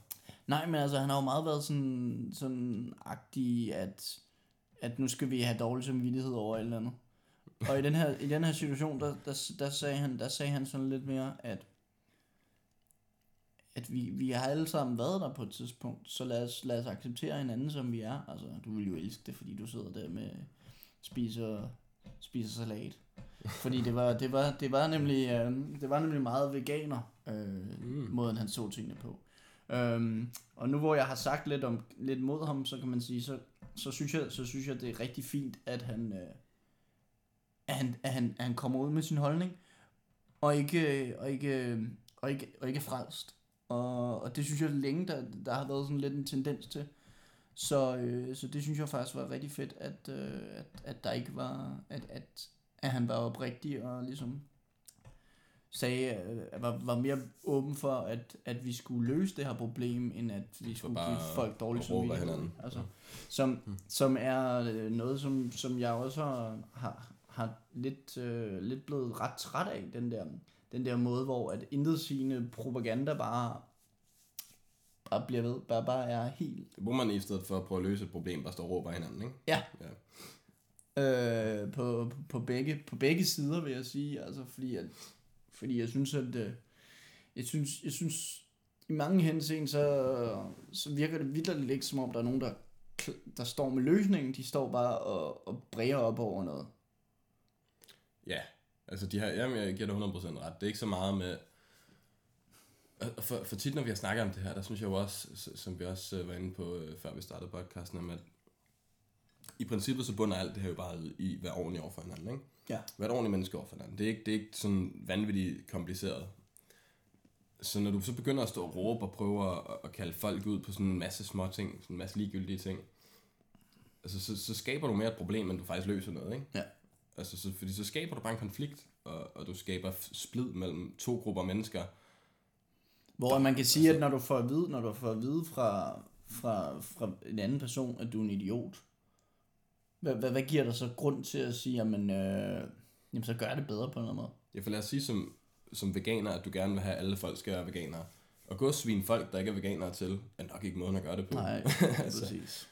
Nej, men altså, han har jo meget været sådan, sådan agtig, at, at nu skal vi have dårlig samvittighed over et eller andet. Og i den her, i den her situation, der, der, der, sagde han, der sagde han sådan lidt mere, at at vi, vi har alle sammen været der på et tidspunkt, så lad os, lad os acceptere hinanden, som vi er. Altså, du vil jo elske det, fordi du sidder der med spiser, spiser salat. Fordi det var, det var, det var, nemlig, øh, det var nemlig meget veganer, øh, mm. måden han så tingene på. Øhm, og nu hvor jeg har sagt lidt om lidt mod ham, så kan man sige, så, så, synes, jeg, så synes jeg, det er rigtig fint, at han, øh, at han, at han, at han kommer ud med sin holdning, og ikke, og ikke, og ikke, og ikke frelst. Og, og det synes jeg længe, der, der har været sådan lidt en tendens til. Så, øh, så det synes jeg faktisk var rigtig fedt, at, øh, at, at der ikke var, at, at, at han var oprigtig og ligesom sagde, øh, var, var mere åben for, at, at vi skulle løse det her problem, end at vi skulle bare give folk dårlig at råbe af samvittighed. hinanden. Altså, som, som er øh, noget, som, som jeg også har, har, har lidt, øh, lidt blevet ret træt af, den der, den der måde, hvor at intet sigende propaganda bare, bare bliver ved, bare, bare er helt Det må man i stedet for at prøve at løse et problem, bare stå og råbe af hinanden, ikke? Ja. ja. Øh, på, på, begge, på begge sider, vil jeg sige. Altså, fordi, at, fordi jeg synes, at øh, jeg synes, jeg synes i mange henseender, så, så virker det vildt ikke som om, der er nogen, der, der står med løsningen. De står bare og, og bræger op over noget. Ja, altså de har, jamen jeg giver dig 100% ret. Det er ikke så meget med... For, for tit, når vi har snakket om det her, der synes jeg jo også, som vi også øh, var inde på, øh, før vi startede podcasten, om at i princippet så bunder alt det her jo bare i at være ordentlig over for hinanden, ikke? Ja. Være et ordentligt menneske over for hinanden. Det er ikke, det er ikke sådan vanvittigt kompliceret. Så når du så begynder at stå og råbe og prøve at, at kalde folk ud på sådan en masse små ting, sådan en masse ligegyldige ting, altså så, så skaber du mere et problem, end du faktisk løser noget, ikke? Ja. Altså, så, fordi så skaber du bare en konflikt, og, og du skaber splid mellem to grupper mennesker. Hvor man kan sige, at når du får at vide, når du får at vide fra, fra, fra en anden person, at du er en idiot, hvad, hvad, hvad giver dig så grund til at sige, jamen, øh, jamen så gør det bedre på en eller anden måde? Jeg får lad os sige, som, som veganer, at du gerne vil have, at alle folk skal være veganere. Og gå og svine folk, der ikke er veganere til, er nok ikke måden at gøre det på. Nej, (laughs) Altså, præcis.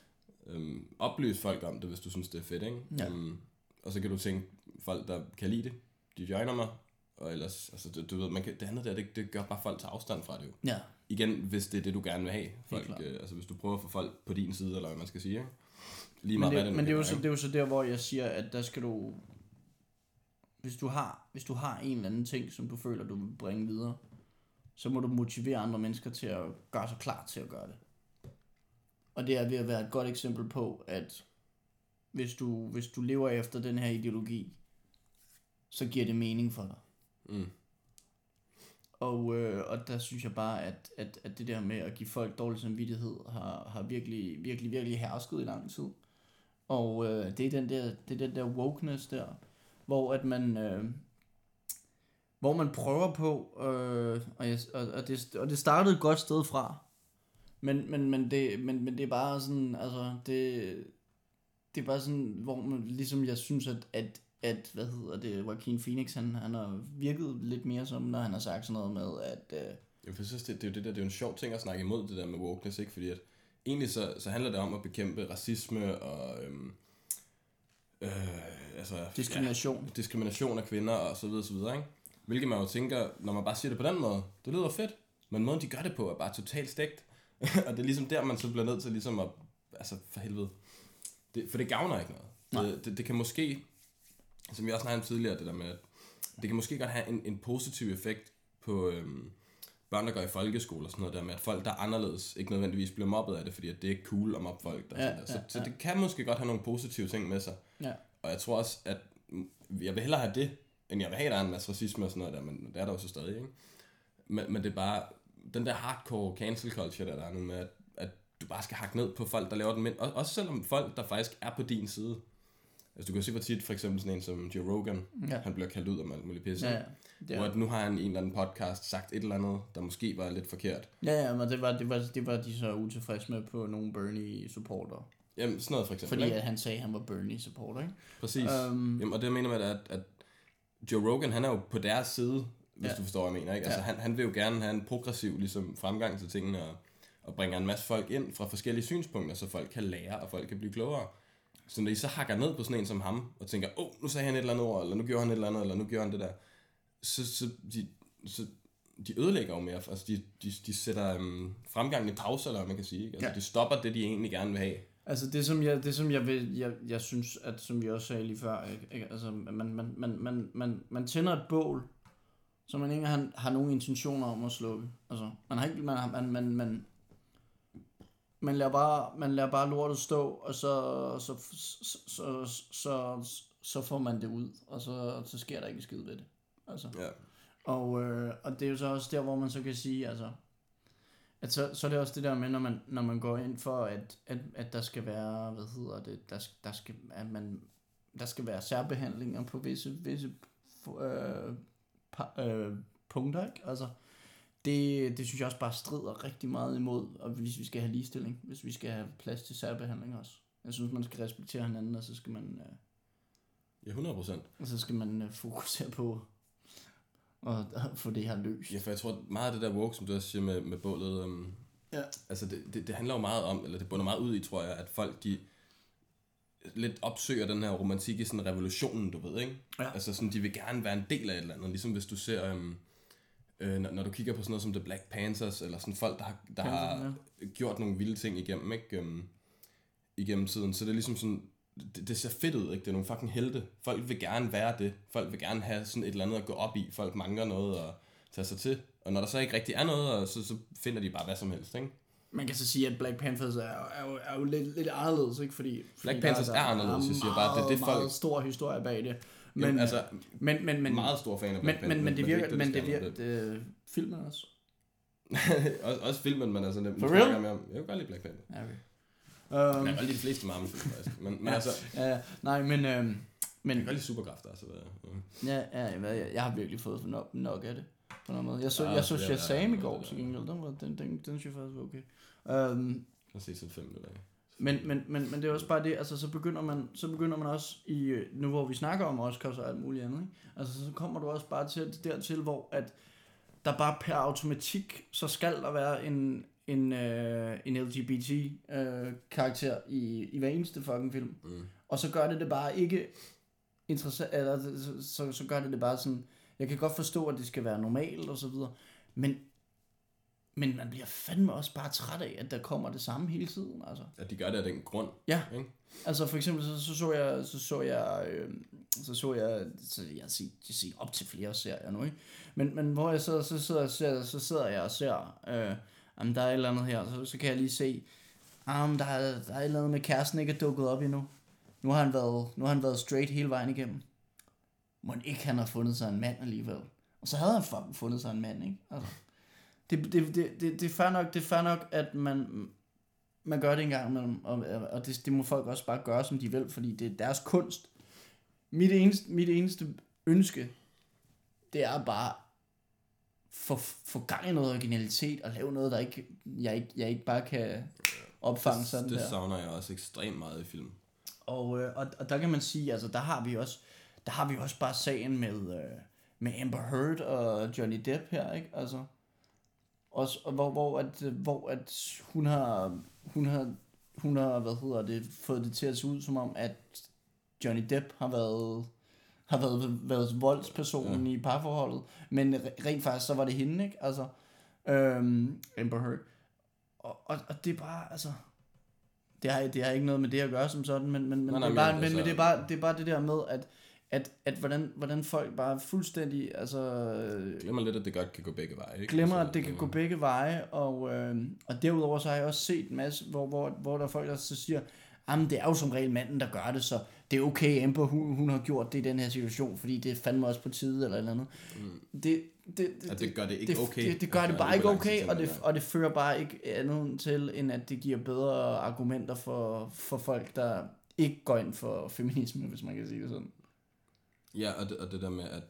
øhm, oplys folk om det, hvis du synes, det er fedt, ikke? Ja. Øhm, og så kan du tænke, folk, der kan lide det, de joiner mig. Og ellers, altså, du, du ved, man kan, det andet der, det, det gør bare folk til afstand fra det jo. Ja, Igen, hvis det er det, du gerne vil have. Folk, øh, altså, hvis du prøver at få folk på din side, eller hvad man skal sige, ikke? Lige men, meget, hvad det, men det, er jo så, det er jo så der, hvor jeg siger, at der skal du... Hvis du har, hvis du har en eller anden ting, som du føler, du vil bringe videre, så må du motivere andre mennesker til at gøre sig klar til at gøre det. Og det er ved at være et godt eksempel på, at hvis du, hvis du lever efter den her ideologi, så giver det mening for dig. Mm. Og, øh, og der synes jeg bare, at, at, at det der med at give folk dårlig samvittighed har, har virkelig, virkelig, virkelig hersket i lang tid. Og øh, det er den der, det er den der wokeness der, hvor at man, øh, hvor man prøver på, øh, og, jeg, og, og, det, og det startede et godt sted fra, men, men, men, det, men, men det er bare sådan, altså, det, det er bare sådan, hvor man, ligesom jeg synes, at, at, at hvad hedder det, Joaquin Phoenix, han, han har virket lidt mere som, når han har sagt sådan noget med, at, øh, Jeg synes, det, det, er jo det der, det er jo en sjov ting at snakke imod det der med wokeness, ikke? Fordi at egentlig så, så handler det om at bekæmpe racisme og øhm, øh, altså, diskrimination. Ja, diskrimination af kvinder og så videre, så videre, ikke? Hvilket man jo tænker, når man bare siger det på den måde, det lyder fedt, men måden de gør det på er bare totalt stegt. (laughs) og det er ligesom der, man så bliver nødt til ligesom at, altså for helvede, det, for det gavner ikke noget. Det, det, det kan måske, som vi også snakkede om tidligere, det der med, at det kan måske godt have en, en positiv effekt på øhm, børn, der går i folkeskole og sådan noget der med, at folk, der er anderledes, ikke nødvendigvis bliver mobbet af det, fordi at det er ikke cool at mobbe folk. Der, Ja, ja, der. Så, ja, så ja. det kan måske godt have nogle positive ting med sig. Ja. Og jeg tror også, at jeg vil hellere have det, end jeg vil have, at der er en masse racisme og sådan noget der, men det er der jo så stadig, ikke? Men, men det er bare, den der hardcore cancel culture, der, der er nu med, at du bare skal hakke ned på folk, der laver den. Og, også selvom folk, der faktisk er på din side. Altså du kan se, hvor tit for eksempel sådan en som Joe Rogan, Ja. han bliver kaldt ud om alt muligt pisse. Ja, ja. Ja. Hvor at nu har han i en eller anden podcast sagt et eller andet, der måske var lidt forkert. Ja, ja, men det var, det var, det var de så utilfredse med på nogle Bernie-supporter. Jamen, sådan noget for eksempel. Fordi ikke? at han sagde, at han var Bernie-supporter, ikke? Præcis. Øhm. Jamen, og det mener med, at, at Joe Rogan, han er jo på deres side, hvis ja. du forstår, hvad jeg mener. Ikke? Altså, Ja. han, han vil jo gerne have en progressiv ligesom, fremgang til tingene, og, og bringer en masse folk ind fra forskellige synspunkter, så folk kan lære, og folk kan blive klogere. Så når I så hakker ned på sådan en som ham, og tænker, åh, oh, nu sagde han et eller andet ord, eller nu gjorde han et eller andet, eller nu gjorde han det der, så, så, de, så de ødelægger jo mere. Altså, de, de, de sætter um, fremgangen i pause, eller man kan sige. Ikke? Altså, Ja. de stopper det, de egentlig gerne vil have. Altså det som jeg, det som jeg vil, jeg, jeg synes, at som vi også sagde lige før, ikke? Ikke? altså man, man, man, man, man, man tænder et bål, som man ikke har, har nogen intentioner om at slukke. Altså man har ikke, man, man, man, man, man lader bare, man lader bare lortet stå, og så, så, så, så, så, så får man det ud, og så, så sker der ikke skid ved det. Altså. Ja. Og, øh, og det er jo så også der, hvor man så kan sige, altså, at så, så er det også det der med, når man, når man går ind for, at, at, at der skal være, hvad hedder det, der, der skal, at man, der skal være særbehandlinger på visse, visse øh, pa, øh, punkter, ikke? Altså, det, det synes jeg også bare strider rigtig meget imod, og hvis vi skal have ligestilling, hvis vi skal have plads til særbehandling også. Jeg synes, man skal respektere hinanden, og så skal man, øh, Ja, 100 procent. og så skal man øh, fokusere på at, at få det her løst. Ja, for jeg tror meget af det der woke, som du også siger med, med bålet, um, Ja. altså det, det, det, handler jo meget om, eller det bunder meget ud i, tror jeg, at folk de lidt opsøger den her romantik i sådan revolutionen, du ved, ikke? Ja. Altså sådan, de vil gerne være en del af et eller andet, ligesom hvis du ser, um, øh, når, når du kigger på sådan noget som The Black Panthers, eller sådan folk, der har, der har gjort nogle vilde ting igennem, ikke? Um, igennem tiden, så det er ligesom sådan, det, det ser fedt ud, ikke? Det er nogle fucking helte. Folk vil gerne være det. Folk vil gerne have sådan et eller andet at gå op i. Folk mangler noget at tage sig til. Og når der så ikke rigtig er noget, og så, så finder de bare hvad som helst, ikke? Man kan så sige, at Black Panthers er, er, jo, er jo lidt, lidt anderledes, ikke? Fordi, fordi Black Panthers der, er anderledes, jeg siger bare, det er det, meget, folk- meget stor historie bag det. Men, Men, Jamen, altså, men, men, men, meget stor fan af men, Black men, Panther, men, det er virker, ikke men det virker, det, filmen også. (laughs) også, også filmen, men altså, det, For nu real? snakker jeg. Jeg kan godt lide Black Panther. Ja, okay. Jeg Um, kan godt lide de fleste Marvel-film, faktisk. Men, men Ja. altså, ja, nej, men, jeg men kan godt lide superkræfter, altså. Hvad, ja, ja, jeg, jeg, jeg har virkelig fået nok, nok af det. På noget måde. Jeg så, Ja, jeg så det er- Shazam i ja, går det er- til gengæld. Den, var, den, den, den synes jeg faktisk var okay. Um, jeg har set sådan fem minutter af. Men, men, men, men det er også bare det, altså så begynder man, så begynder man også i, nu hvor vi snakker om Oscars og alt muligt andet, ikke? altså så kommer du også bare til dertil, hvor at der bare per automatik, så skal der være en, en, øh, en LGBT øh, karakter i, i hver eneste fucking film. Mm. Og så gør det det bare ikke interessant, eller så, så, så gør det det bare sådan, jeg kan godt forstå, at det skal være normalt og så videre, men, men man bliver fandme også bare træt af, at der kommer det samme hele tiden, altså. At de gør det af den grund. Ja, Ikke? altså for eksempel så, så så jeg, så så jeg, øh, så så jeg, så jeg har set, jeg set op til flere serier nu, ikke? Men, men hvor jeg så, så, sidder, så, så sidder jeg og ser, øh, om der er et eller andet her, så, så kan jeg lige se, um, der, er, der er et eller andet med kæresten ikke er dukket op endnu. Nu har han været, nu har han været straight hele vejen igennem. Må ikke han har fundet sig en mand alligevel. Og så havde han fucking fundet sig en mand, ikke? Altså, det, det, det, det, det, er fair nok, det er fair nok, at man, man gør det en gang imellem, og, og det, det må folk også bare gøre, som de vil, fordi det er deres kunst. Mit eneste, mit eneste ønske, det er bare få, få gang i noget originalitet, og lave noget, der ikke, jeg, ikke, jeg ikke bare kan opfange sådan det der. savner jeg også ekstremt meget i film. Og, øh, og, og der kan man sige, altså der har vi også, der har vi også bare sagen med, øh, med Amber Heard og Johnny Depp her, ikke? Altså, også, og hvor, hvor, at, hvor at hun har, hun har, hun har, hvad hedder det, fået det til at se ud som om, at Johnny Depp har været, har været, været voldspersonen ja. i parforholdet, men re- rent faktisk så var det hende, ikke? Altså, øhm, Amber Heard. Og, og, og det er bare, altså, det har, det har ikke noget med det at gøre som sådan, men, men, men, Nej, nej, det, er bare, men men, altså- men det, er bare, det er bare det der med, at, at, at hvordan, hvordan folk bare fuldstændig, altså, Glemmer lidt, at det godt kan gå begge veje. Ikke? glemmer, Altså, at det kan gå begge veje, og, øh, og derudover så har jeg også set en masse, hvor, hvor, hvor der er folk, der så siger, jamen det er jo som regel manden, der gør det, så det er okay, Amber, hun, hun har gjort det i den her situation, fordi det fandme også på tide, eller eller andet. Mm. Det, det, det, det gør det ikke det, okay. Det, det gør det bare ikke okay, og det, og det fører bare ikke andet til, end at det giver bedre argumenter for, for folk, der ikke går ind for feminisme, hvis man kan sige det sådan. Ja, og det, og det der med, at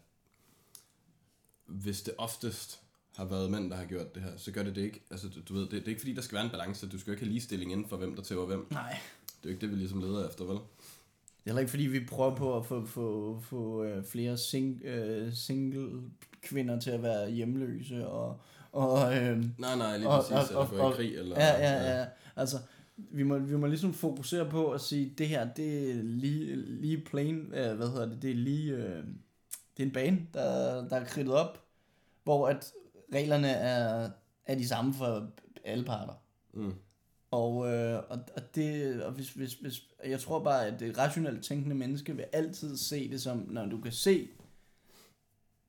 hvis det oftest har været mænd, der har gjort det her, så gør det det ikke. Altså, du, du ved, det, det er ikke fordi, der skal være en balance. Du skal jo ikke have ligestilling inden for, hvem der tæver hvem. Nej. Det er jo ikke det, vi ligesom leder efter, vel? Det er heller ikke fordi, vi prøver på at få, få, få øh, flere sing, øh, single kvinder til at være hjemløse, og, og øh, Nej, nej, lige Og- præcis. og- eller og- gå i og- krig, eller... Ja, ja, ja. Altså, vi må, vi må ligesom fokusere på at sige, det her, det er lige, lige plain, øh, hvad hedder det, det er lige, øh, det er en bane, der, der er kridtet op, hvor at reglerne er, er de samme for alle parter. Mm. Og, øh, og, og, det, og hvis, hvis, hvis, jeg tror bare, at det rationelt tænkende menneske vil altid se det som, når du kan se,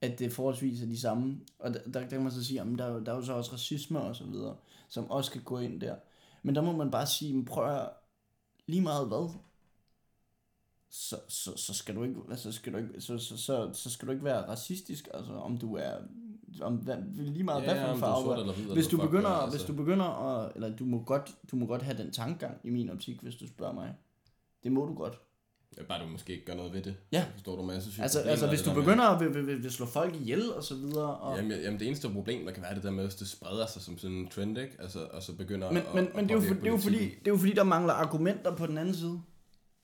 at det forholdsvis er de samme. Og der, der, kan man så sige, at der, er der er jo så også racisme og så videre, som også skal gå ind der. Men der må man bare sige, men prøv at, lige meget hvad, så, så, så skal du ikke, altså skal du ikke, så, så, så, så skal du ikke være racistisk, altså om du er, om hvad, lige meget hvad for en farve. hvid, Hvis du begynder, hvad, hvis du begynder at, eller du må godt, du må godt have den tankegang i min optik, hvis du spørger mig. Det må du godt. Ja, bare du måske ikke gør noget ved det. Ja. Forstår du mig? Jeg synes, Altså, altså hvis du der med- begynder at vil, vil, vil, slå folk ihjel og så videre, og, Jamen, jamen, det eneste problem, der kan være det der med, at det spreder sig som sådan en trend, ikke? Altså, og så begynder men, at, men, at men det, er jo, for, det, er jo fordi, det er jo fordi, der mangler argumenter på den anden side.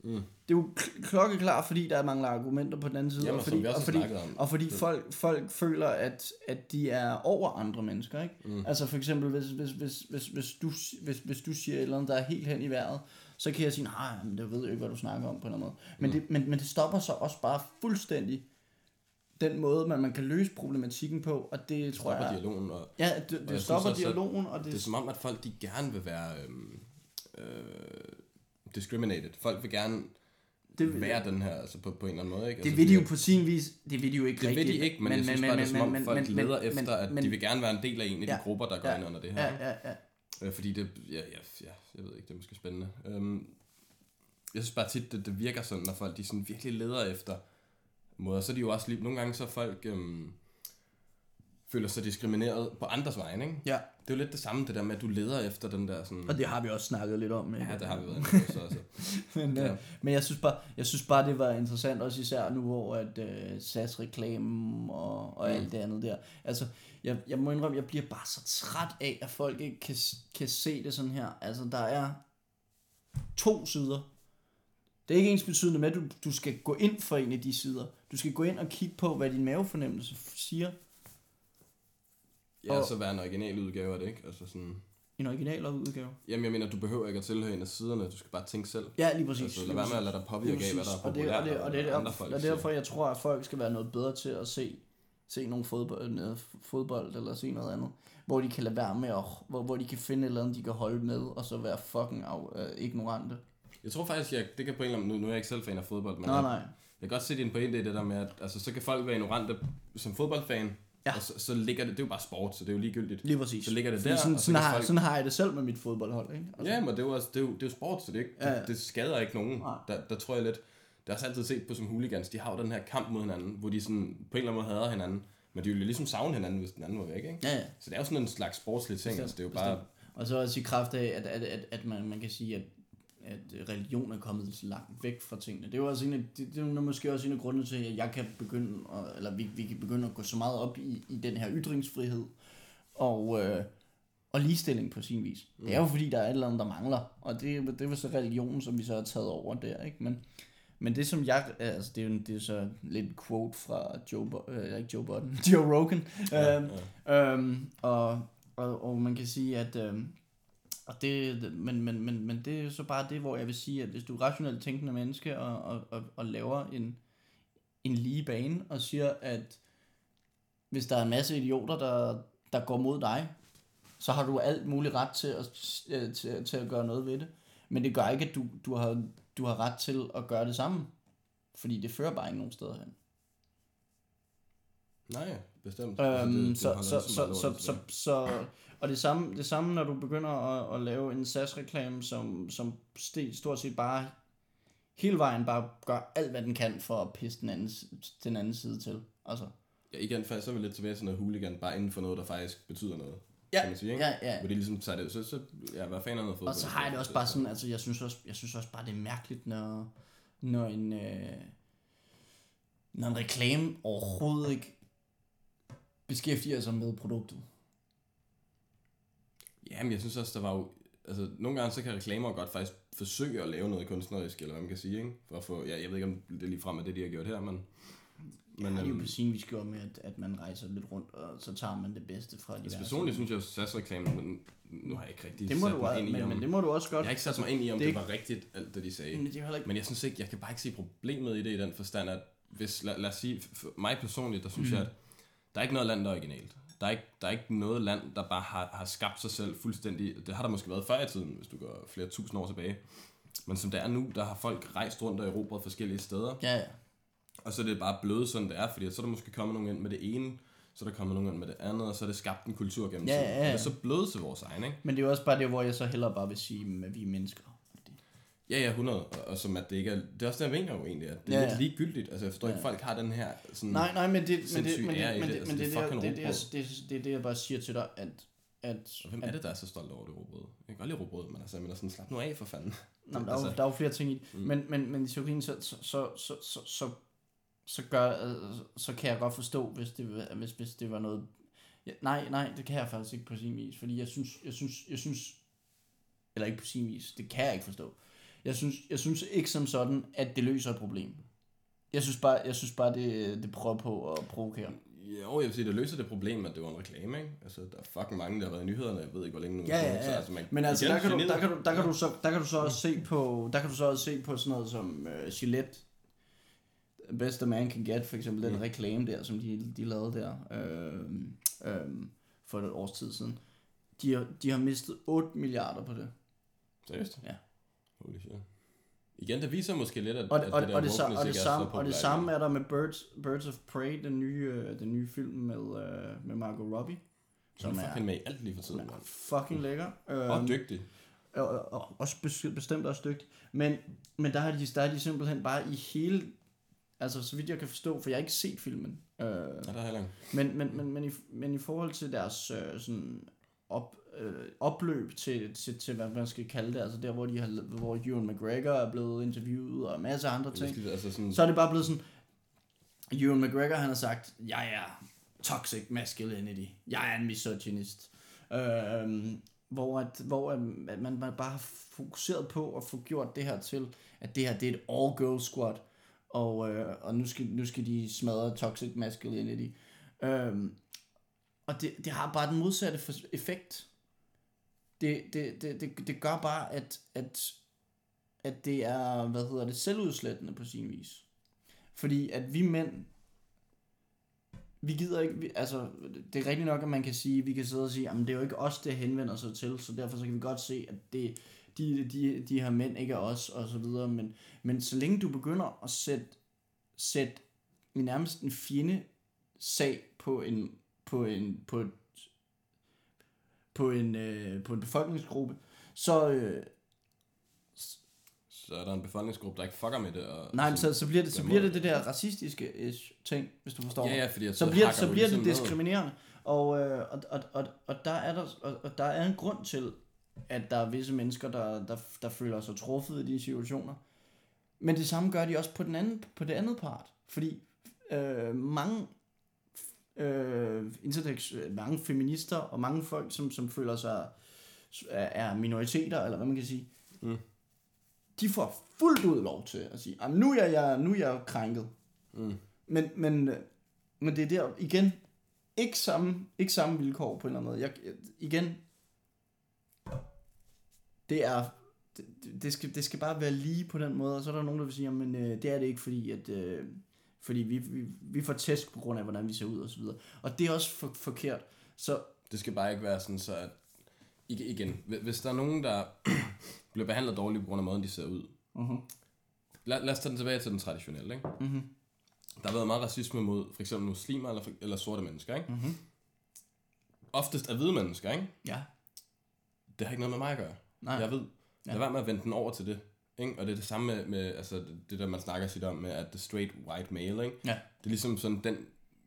Mm. Det er jo kl- klokkeklart, fordi der mangler argumenter på den anden side. Jamen, og fordi, og fordi, og fordi Det- folk, folk føler, at, at de er over andre mennesker. Ikke? Mm. Altså for eksempel, hvis, hvis, hvis, hvis, hvis, du, hvis, hvis du siger et eller andet, der er helt hen i vejret, så kan jeg sige, nej, men det ved jeg ikke, hvad du snakker om på en eller anden måde. Men, Mm. det, men, men det stopper så også bare fuldstændig den måde, man, man kan løse problematikken på, og det tror Stopper jeg... dialogen, og Ja, det, det synes stopper at dialogen, og det, det er som om, at folk de gerne vil være øhm, øh, discriminated. Folk vil gerne det, det, være den her, altså på, på en eller anden måde, ikke? det altså, vil de jo på sin vis, det vil de jo ikke Det rigtigt. vil de ikke, men, men jeg synes bare, det er som om, folk leder efter, at men, de vil gerne være en del af en af de Ja. grupper, der går Ja. ind under det her. Ja, ja, ja. Øh, fordi det, ja, ja, ja, jeg ved ikke, det er måske spændende. Øhm, jeg synes bare tit, det, det virker sådan, når folk de sådan virkelig leder efter måder. Så er de jo også lige, nogle gange så er folk øhm, føler sig diskrimineret på andres vegne, ikke? ja. Det er jo lidt det samme, det der med, at du leder efter den der sådan... Og det har vi også snakket lidt om. Ikke? Ja, det har vi været inde så altså. (laughs) men, Ja. ja. men jeg synes bare, jeg synes bare det var interessant også især nu hvor at uh, SAS reklamen og, og Mm. alt det andet der. Altså jeg, jeg må indrømme, jeg bliver bare så træt af at folk ikke kan, kan se det sådan her. Altså der er to sider. Det er ikke ens betydende med, at du, du skal gå ind for en af de sider. Du skal gå ind og kigge på, hvad din mavefornemmelse siger. Ja, Og- og så være en original udgave af det, ikke? Altså sådan... En original udgave. Jamen, jeg mener, du behøver ikke at tilhøre en af siderne, du skal bare tænke selv. Ja, lige præcis. Altså, lad være med at lade dig påvirke af, hvad der er præcis. og det, populært, og det, og det, er derfor, folk og det er derfor, jeg tror, at folk skal være noget bedre til at se, se nogle fodbold, noget fodbold eller se noget andet. Hvor de kan lade være med, at, hvor, hvor de kan finde et eller andet, de kan holde med, og så være fucking af, øh, ignorante. Jeg tror faktisk, jeg, det kan på en eller anden nu, nu er jeg ikke selv fan af fodbold, men Nej, jeg, nej. jeg kan godt se din pointe i det der med, at altså, så kan folk være ignorante som fodboldfan, Ja. og så, så ligger det, det er jo bare sport, så det er jo ligegyldigt. Lige præcis. Så ligger det Fordi der, sådan, og så sådan, har, folk- sådan har jeg det selv med mit fodboldhold, ikke? Altså, Ja, men det er jo, også, det er jo, det er jo sport, så det, ikke, Ja, ja. det, det skader ikke nogen. Nej. Der, der tror jeg lidt, det har også altid set på som hooligans, de har jo den her kamp mod hinanden, hvor de sådan på en eller anden måde hader hinanden, men de vil jo ligesom savne hinanden, hvis den anden var væk, ikke? Ja, ja. Så det er jo sådan en slags sportslig ting, Bestemt, altså det er jo bare, Og så også i kraft af, at, at, at, at man, man kan sige, at, at religion er kommet så langt væk fra tingene. Det er jo også en af, det, det er måske også en af grundene til, at jeg kan begynde, at, eller vi, vi kan begynde at gå så meget op i, i den her ytringsfrihed og, øh, og ligestilling på sin vis. Mm. Det er jo fordi, der er et eller andet, der mangler, og det, det jo så religionen, som vi så har taget over der, ikke? Men, men det som jeg, altså det er jo det er så lidt quote fra Joe, øh, ikke Joe Budden, (laughs) Joe Rogan, Ja, øhm, øhm, og, og, og man kan sige, at øhm, og det, men, men, men, men det er så bare det, hvor jeg vil sige, at hvis du er rationelt tænkende menneske og, og, og, og laver en, en lige bane og siger, at hvis der er en masse idioter, der, der går mod dig, så har du alt muligt ret til at, øh, til, til at gøre noget ved det. Men det gør ikke, at du, du, har, du har ret til at gøre det samme. Fordi det fører bare ikke nogen steder hen. nej, bestemt. Øhm, Altså, det- det så, holder så, så, så, lort, så, så, og det samme, det samme, når du begynder at, at lave en SAS-reklame, som, som st- stort set bare hele vejen bare gør alt, hvad den kan for at pisse den anden, den anden side til. Altså, Ja, igen, faktisk så er vi lidt tilbage til noget hooligan, bare inden for noget, der faktisk betyder noget. Ja, kan man sige, ikke? ja, ja. Hvor de ligesom tager det, så, så ja, hvad fanden er noget fodbold? Og så har jeg det også bare sådan, altså jeg synes også, jeg synes også bare, det er mærkeligt, når, når en, øh, når en reklame overhovedet ikke beskæftiger sig med produktet. Jamen, jeg synes også, der var jo... Altså, nogle gange så kan reklamer godt faktisk forsøge at lave noget kunstnerisk, eller hvad man kan sige, ikke? For at få... Ja, jeg ved ikke, om det er lige frem af det, de har gjort her, men... Men, det er jo på sin vis gjort med, at, at man rejser lidt rundt, og så tager man det bedste fra de altså, personligt synes jeg jo, SAS-reklamen, men nu har jeg ikke rigtig det må sat du, mig også, ind i, men, om... men det må du også godt. Jeg har ikke sat mig ind i, om Det det, var rigtigt, alt det, de sagde. Men det er ikke... Men jeg synes ikke, jeg kan bare ikke se problemet i det i den forstand, at hvis, lad, lad os sige, for mig personligt, der synes mm. jeg, at der er ikke noget land, der er originalt. Der er ikke, der er ikke noget land, der bare har, har skabt sig selv fuldstændig. Det har der måske været før i tiden, hvis du går flere tusind år tilbage. Men som det er nu, der har folk rejst rundt og erobret forskellige steder. Ja, ja. Og så er det bare blevet sådan, det er, fordi så er der måske kommet nogen ind med det ene, så er der kommet nogen ind med det andet, og så er det skabt en kultur gennem Ja, tiden. ja, ja. Og det er så blevet til vores egen, ikke? Men det er jo også bare det, hvor jeg så hellere bare vil sige, at vi er mennesker. Ja, ja, 100. Og, og som at det ikke er... Det er også det, jeg mener jo egentlig, at det er Ja, ja, lidt ligegyldigt. Altså, jeg forstår ja. ikke, folk har den her sådan... Nej, nej, men det, men det, men det, men det. det, Altså, men det det, er det, det, rugbrød. det, det, det, jeg bare siger til dig, at... at Og hvem er det, der er så stolt over det råbrød? Jeg kan godt lide råbrød, men altså, jeg mener sådan, slap nu af for fanden. Nå, men der, er jo, Altså- der er jo flere ting i det. Men, men, men i teorien, så, så, så, så, så, så, så, gør, så kan jeg godt forstå, hvis det, hvis, hvis det var noget... Ja, nej, nej, det kan jeg faktisk ikke på sin vis, fordi jeg synes, jeg synes, jeg synes, eller ikke på sin vis, det kan jeg ikke forstå. Jeg synes, jeg synes ikke som sådan, at det løser et problem. Jeg synes bare, jeg synes bare det, det prøver på at provokere. Jo, jeg vil sige, det løser det problem, at det var en reklame, ikke? Altså, der er fucking mange, der har været i nyhederne, jeg ved ikke, hvor længe nu. Ja, ja, Så, ja. altså, man, Men altså, der kan, du, der, kan du, der, kan du så, der kan du så også se på, der kan du så også se på sådan noget som uh, Gillette, Best a Man Can Get, for eksempel den Mm. reklame der, som de, de lavede der øh, øh, for et års tid siden. De har, de har mistet 8 milliarder på det. Seriøst? Ja. Holy shit. Igen, det viser måske lidt, at, Og, at og, det der og, det, og, det er samme, og det samme er der med Birds, Birds of Prey, den nye, øh, den nye film med, øh, med Margot Robbie, Som er fucking med i alt lige for tiden, er fucking lækker. Og Øhm, dygtig. og, og, og også bes- bestemt også dygtig. Men, men der, har de, der er de simpelthen bare i hele... Altså, så vidt jeg kan forstå, for jeg har ikke set filmen. Øh, Ja, der er heller ikke. men, men, men, men, i, men i forhold til deres øh, sådan op, øh, opløb til, til, til, hvad man skal kalde det, altså der, hvor, de har, hvor Ewan McGregor er blevet interviewet og en masse andre ting, skal, altså sådan, så er det bare blevet sådan, Ewan McGregor han har sagt, jeg er toxic masculinity, jeg er en misogynist. Øhm, hvor, at, hvor at, man, man bare har fokuseret på at få gjort det her til, at det her det er et all-girl squad, og, øh, og nu, skal, nu skal de smadre toxic masculinity. Øhm, og det, det har bare den modsatte effekt. Det, det, det, det, det gør bare, at, at, at det er, hvad hedder det, selvudslættende på sin vis. Fordi at vi mænd, vi gider ikke, vi, altså det er rigtigt nok, at man kan sige, vi kan sidde og sige, at det er jo ikke os, det henvender sig til, så derfor så kan vi godt se, at det, de, de, de her mænd ikke er os, og så videre, men, men så længe du begynder at sætte, sætte nærmest en fjende sag på en, på en, på et, på en, øh, på en befolkningsgruppe, så, øh, Så er der en befolkningsgruppe, der ikke fucker med det. Og, nej, så, så bliver det, så bliver det det der racistiske ish ting, hvis du forstår Ja, ja, fordi så bliver, så bliver det ligesom ned. diskriminerende. Og, øh, og, og, og, og, der er der, og, og der er en grund til, at der er visse mennesker, der, der, der føler sig truffet i de situationer. Men det samme gør de også på, den anden, på det andet part. Fordi øh, mange, øh, intersex, øh, mange feminister og mange folk, som, som føler sig er er minoriteter, eller hvad man kan sige, Mm. de får fuldt ud lov til at sige, "Jamen, nu er jeg, nu er jeg krænket. Mm. Men, men, øh, men det er der, igen, ikke samme, ikke samme vilkår på en eller anden måde. Jeg, jeg- igen, det er, det, det, skal, det skal bare være lige på den måde, og så er der nogen, der vil sige, men øh, det er det ikke, fordi at, øh, fordi vi, vi, vi får tæsk på grund af, hvordan vi ser ud og så videre. Og det er også for, forkert. Så Det skal bare ikke være sådan, så at, ig- igen, hvi- hvis der er nogen, der (clears throat) bliver behandlet dårligt på grund af måden, de ser ud. uh-huh. Lad, lad os tage den tilbage til den traditionelle, ikke? Mm-hmm. Der har været meget racisme mod for eksempel muslimer eller, eller sorte mennesker, ikke? Mm-hmm. Oftest er hvide mennesker, ikke? Ja. Det har ikke noget med mig at gøre. Nej. Jeg ved. Ja. Lad være med at vende den over til det. Ikke? Og det er det samme med, med altså, det, det der, man snakker sit om med, at the straight white male, ikke? Ja. Det er ligesom sådan den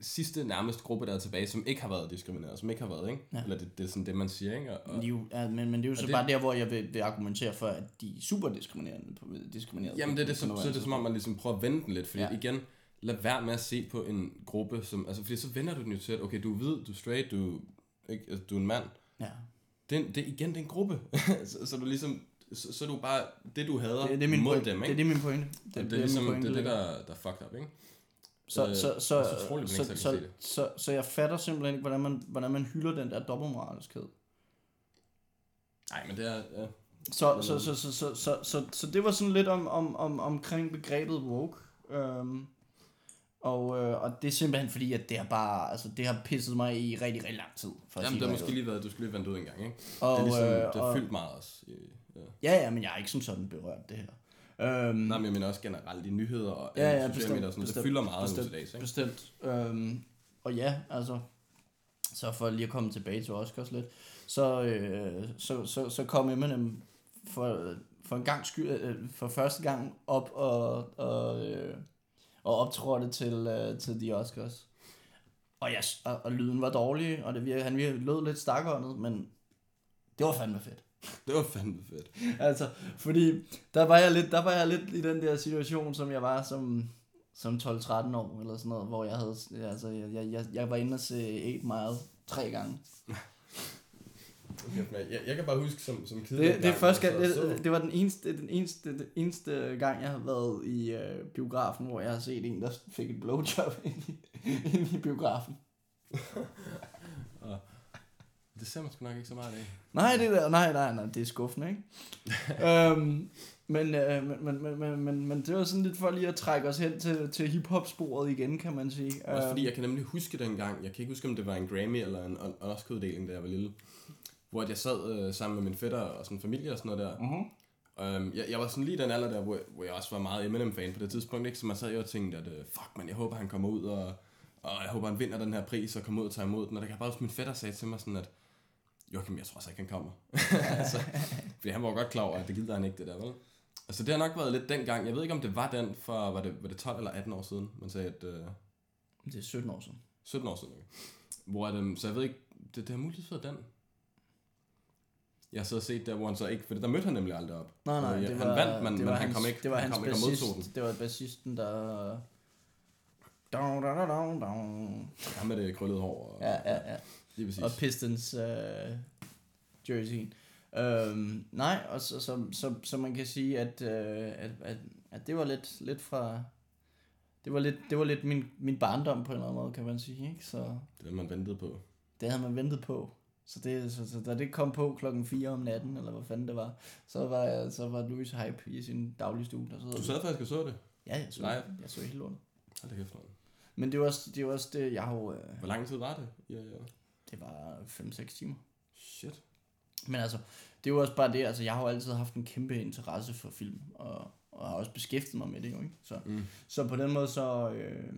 sidste nærmest gruppe, der er tilbage, som ikke har været diskrimineret, som ikke har været, ikke? Ja. Eller det, det er sådan det, man siger, ikke? Og, Men, og, jo, ja, men, men det er jo så det- bare der, hvor jeg vil, vil argumentere for, at de er super diskriminerende på, diskriminerede jamen det er det, så, så er det som om, man ligesom prøver at vende den lidt, fordi Ja. igen, lad være med at se på en gruppe, som, altså fordi så vender du den jo til, at okay, du er hvid, du er straight, du, ikke, altså, du er en mand. Ja. Det, det igen, det er en gruppe. (laughs) så, så, du ligesom, så, så er du bare det, du hader Det, det er min mod pointe. dem, det, ikke? er det, min pointe. Det, det, er ligesom, det er det, der, der er fucked up, ikke? Så, Øh, så, så, så så, så, så, så, jeg fatter simpelthen ikke, hvordan man, hvordan man hylder den der dobbeltmoralskhed. Nej, men det er, ja. Så, så, så, så, så, så, så, så det var sådan lidt om, om, om, omkring begrebet woke. Øhm, og, øh, og det er simpelthen fordi, at det har bare, altså det har pisset mig i rigtig, rigtig lang tid. For Jamen, det har måske ud. lige været, du skulle lige vente ud en gang, ikke? og, det er ligesom, øh, det har og, fyldt meget også. Ja. Ja, ja, men jeg er ikke som sådan berørt det her. Øhm, Nej, men jeg mener også generelt i nyheder og Ja, ja, bestemt, medier sådan, bestemt, det fylder meget nu bestemt, til dags, ikke? Bestemt. Øhm, og ja, altså, så for lige at komme tilbage til Oscars lidt, så, øh, så, så, så kom Eminem for, for en gang skyld, øh, for første gang op og, og, øh, og optrådte til, øh, til de Oscars. Og, ja, og, og lyden var dårlig, og det virkede, han virkede, lød lidt stakåndet, men det var fandme fedt. (laughs) Det var fandme fedt. Altså, fordi der var jeg lidt, der var jeg lidt i den der situation, som jeg var som, som 12-13 år, eller sådan noget, hvor jeg havde, altså, jeg, jeg, jeg, jeg var inde og se 8 Mile tre gange. (laughs) Jeg, jeg kan bare huske som, som kid. Det, det, er første gang, det, så- det var den eneste, den eneste, den eneste gang, jeg har været i øh, biografen, hvor jeg har set en, der fik et blowjob ind i, ind i biografen. (laughs) Det ser man sgu nok ikke så meget af. Nej, det der, nej, nej, nej, det er skuffende, ikke? (laughs) øhm, men, øh, men, men, men, men, men, men det var sådan lidt for lige at trække os hen til, til hip-hop-sporet igen, kan man sige. Også fordi Øhm, jeg kan nemlig huske dengang, jeg kan ikke huske, om det var en Grammy eller en en Oscar-uddeling, da jeg var lille, hvor jeg sad øh, sammen med min fætter og sådan familie og sådan noget der. Mhm. Um, jeg, jeg var sådan lige den alder der, hvor, hvor jeg også var meget Eminem-fan på det tidspunkt, ikke? så man sad jo og tænkte, at øh, fuck man, jeg håber han kommer ud, og, og jeg håber han vinder den her pris, og kommer ud og tager imod den. Og der kan bare huske, min fætter sagde til mig sådan, at Joachim, jeg tror altså ikke, han kommer. (laughs) altså, fordi han var godt klar over, at det gider han ikke, det der, vel? Altså det har nok været lidt dengang, jeg ved ikke, om det var den for, var det, var det 12 eller 18 år siden, man sagde, at... Øh, Det er 17 år siden. 17 år siden, okay. Hvor er det, så jeg ved ikke, det, det har muligvis været den. Jeg så set der, hvor han så ikke, for der mødte han nemlig aldrig op. Nej, nej, Øh, det han var, vandt, men, det men var han hans, kom ikke, det var han hans kom ikke og modtog den. bassist, det var bassisten, der... Down, down, down, down. Han med det krøllede hår. Og, Ja, ja, ja. Lige præcis. Og Pistons, øh, jerseyen. Øhm, nej, og så, så, så, så man kan sige, at, øh, at, at, at det var lidt, lidt fra... Det var lidt, det var lidt min, min barndom på en eller anden måde, kan man sige. Ikke? Så Det det, man ventede på. det havde man ventet på. Så, det, så, så da det kom på klokken 4 om natten, eller hvad fanden det var, så var, jeg, så var Louis hype i sin daglige stue. Der Du sad faktisk og så det? Ja, jeg så, Nej. jeg så helt lortet. Hold da kæft, mand. Men det var også det, var også det jeg har jo, øh, Hvor lang tid var det? Ja, ja. det var 5-6 timer. Shit. Men altså, det er jo også bare det, altså jeg har jo altid haft en kæmpe interesse for film, og, og har også beskæftiget mig med det jo, ikke? Så, Mm. så på den måde, så, øh,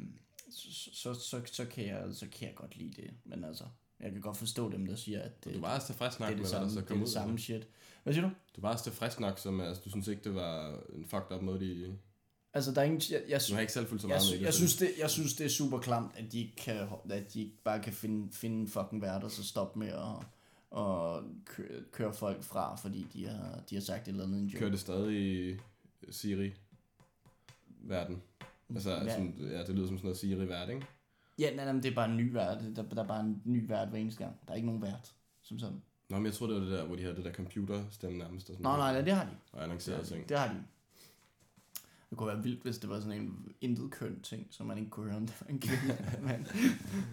så, så, så, så, kan jeg, så kan jeg godt lide det. Men altså, jeg kan godt forstå dem, der siger, at det, Du var også tilfreds det nok er med, det hvad der samme, så det er kom ud. det samme shit. Hvad siger du? Du var også tilfreds nok, som altså, du synes ikke, det var en fucked up måde, de... Altså, der er ingen... Jeg, jeg, Du har ikke selv fulgt så jeg, meget jeg, med. jeg, synes, det, jeg synes, det er super klamt, at de ikke, kan, at de ikke bare kan finde, finde en fucking vært, og så stoppe med at, at køre, køre folk fra, fordi de har, de har sagt et eller andet i en joke. Kører det stadig i Siri-verden? Altså, Ja. Sådan, ja, det lyder som sådan noget Siri-vært, ikke? Ja, nej, nej, det er bare en ny vært. Der, der er bare en ny vært hver eneste gang. Der er ikke nogen vært, som sådan. Nå, men jeg tror det var det der, hvor de havde det der computerstemme nærmest. Og sådan Nå, nej, nej, det har de. Og annoncerede de. ting. Det har de. Det kunne være vildt, hvis det var sådan en intet køn ting, så man ikke kunne høre, om det var en kvinde. men,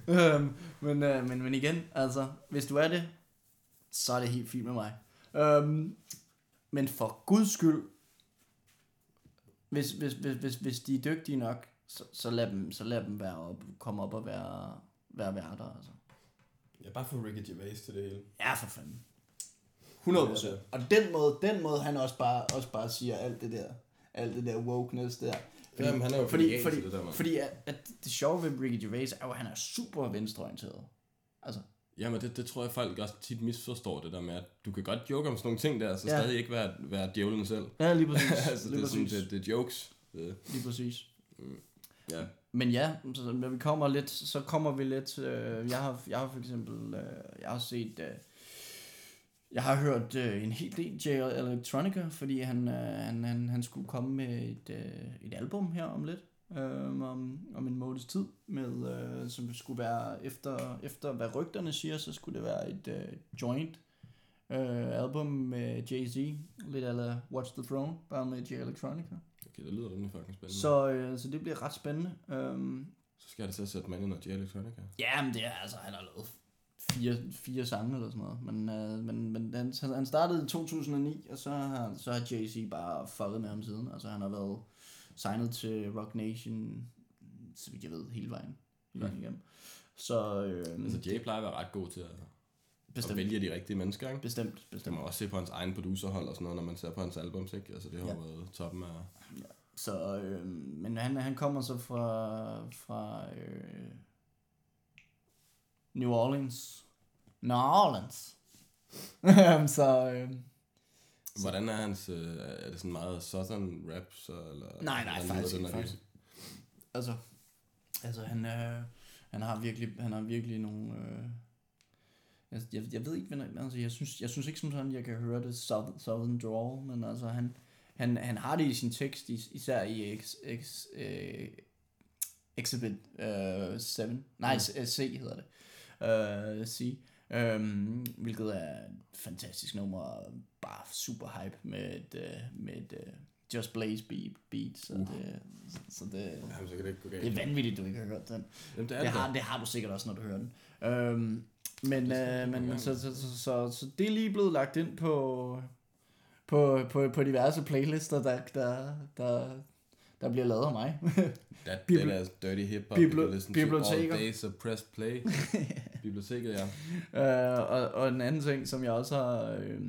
(laughs) øhm, men, øh, men, men igen, altså, hvis du er det, så er det helt fint med mig. Øhm, men for guds skyld, hvis, hvis, hvis, hvis, hvis de er dygtige nok, så, så, lad dem, så lad dem være op, komme op og være, være værter. Altså. Ja, bare få Ricky Gervais til det hele. Ja, for fanden. 100 procent. Og den måde, den måde, han også bare, også bare siger alt det der, alt det der wokeness der. Fordi, Jamen, han er jo fordi, fordi, det der, mand. fordi at, at det sjove ved Ricky Gervais er jo, at han er super venstreorienteret. Altså, Jamen, det, det tror jeg, folk også tit misforstår det der med, at du kan godt joke om sådan nogle ting der, så Ja. ja. stadig ikke være, være djævlen selv. ja, lige præcis. (laughs) altså, det lige er, sådan, præcis. det, det er jokes. Det, Lige præcis ja. Men ja, så når vi kommer lidt, så kommer vi lidt, øh, jeg, har, jeg har for eksempel, øh, jeg har set, øh, jeg har hørt øh, en hel del J Electronica, fordi han, øh, han, han, han skulle komme med et, øh, et album her om lidt, øh, om, om en måneds tid, med, øh, som skulle være, efter, efter hvad rygterne siger, så skulle det være et øh, joint øh, album med Jay-Z, lidt ala Watch the Throne, bare med J Electronica. Det lyder rimelig fucking spændende. Så, øh, så det bliver ret spændende. Um, så skal jeg da sætte manden og J Electronica. Ja, men det er altså, han har lavet fire, fire sange eller sådan noget. Men, øh, men, men han, han startede i 2009, og så har, så har Jay-Z bare fucket med ham siden. Altså han har været signet til Rock Nation, så vidt jeg ved, hele vejen, hele vejen igennem. Så øh, Altså, Jay plejer at være ret god til at, bestemt, vælge de rigtige mennesker, ikke? bestemt, Det bestemt. må også se på hans egen producerhold og sådan noget, når man ser på hans albums, ikke? Altså, det har Ja. været toppen af... Så, øh, men han, han kommer så fra, fra øh, New Orleans. New Orleans. (laughs) så, øh, Hvordan er hans... Øh, er det sådan meget southern rap, så? Eller, Nej, nej, faktisk lyder ikke, når de- faktisk. altså, altså han, øh, han har virkelig, han har virkelig nogle, øh, jeg, jeg, jeg ved ikke, hvordan, altså jeg synes, jeg synes ikke som sådan, jeg kan høre det southern, southern drawl, men altså han, han, han har det i sin tekst, is, især i X, X, øh, Exhibit øh, 7, nej, mm. C hedder det, øh, C, Øhm, hvilket er et fantastisk nummer, bare super hype med et, øh, med et øh, Just Blaze beat, beat så, Uh. det, så, så det, Jamen, så kan det ikke gå galt. det er vanvittigt, du ikke har hørt den. Jamen, det er Det det. har, det har du sikkert også, når du hører den. Øhm, men øh, men så, så, så, så, så det er lige blevet lagt ind på, på, på, på diverse playlister, der, der, der, der bliver lavet af mig. (laughs) That, Bibli- that is dirty hip-hop, Bibli- you listen to biblioteker. all day, so press play. (laughs) Biblioteket, ja. Øh, og, og en anden ting, som jeg også har, øh,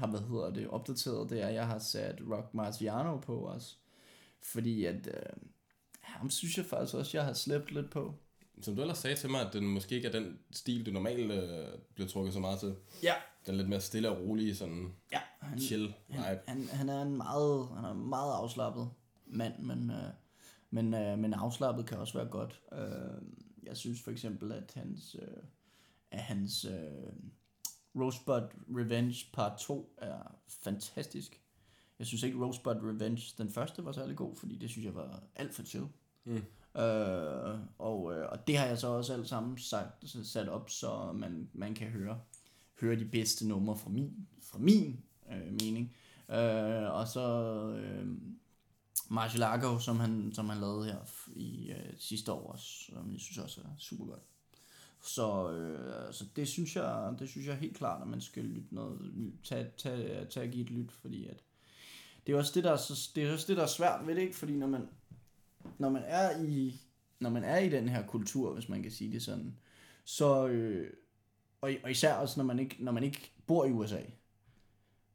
har hvad hedder det, opdateret, det er, at jeg har sat Rock Marciano på også. Fordi at, øh, ham synes jeg faktisk også, jeg har slæbt lidt på. Som du ellers sagde til mig, at den måske ikke er den stil, du normalt øh, bliver trukket så meget til. Ja. Den er lidt mere stille og rolig, sådan Ja, han, chill han, vibe. han, han er en meget, han er en meget afslappet mand, men, øh, men, øh, men afslappet kan også være godt. Øh, jeg synes for eksempel, at hans, øh, at hans øh, Rosebud Revenge part 2 er fantastisk. Jeg synes ikke Rosebud Revenge, den første, var særlig god, fordi det synes jeg var alt for chill. Mm. Øh, og, øh, og det har jeg så også alt sammen sagt, sat op, så man, man kan høre, høre de bedste numre fra min, fra min øh, mening. Øh, og så øh, Marcialago, som han, som han lavede her i øh, sidste år, også, som jeg synes også er super godt. Så, øh, så det synes jeg, det synes jeg helt klart, at man skal lytte noget, tage, tage, tage og give et lyt, fordi at det er også det, der er, så, det er også det, der er svært ved det, ikke? Fordi når man, når man er i, når man er i den her kultur, hvis man kan sige det sådan, så, øh, og, og især også, når man, ikke, når man ikke bor i USA,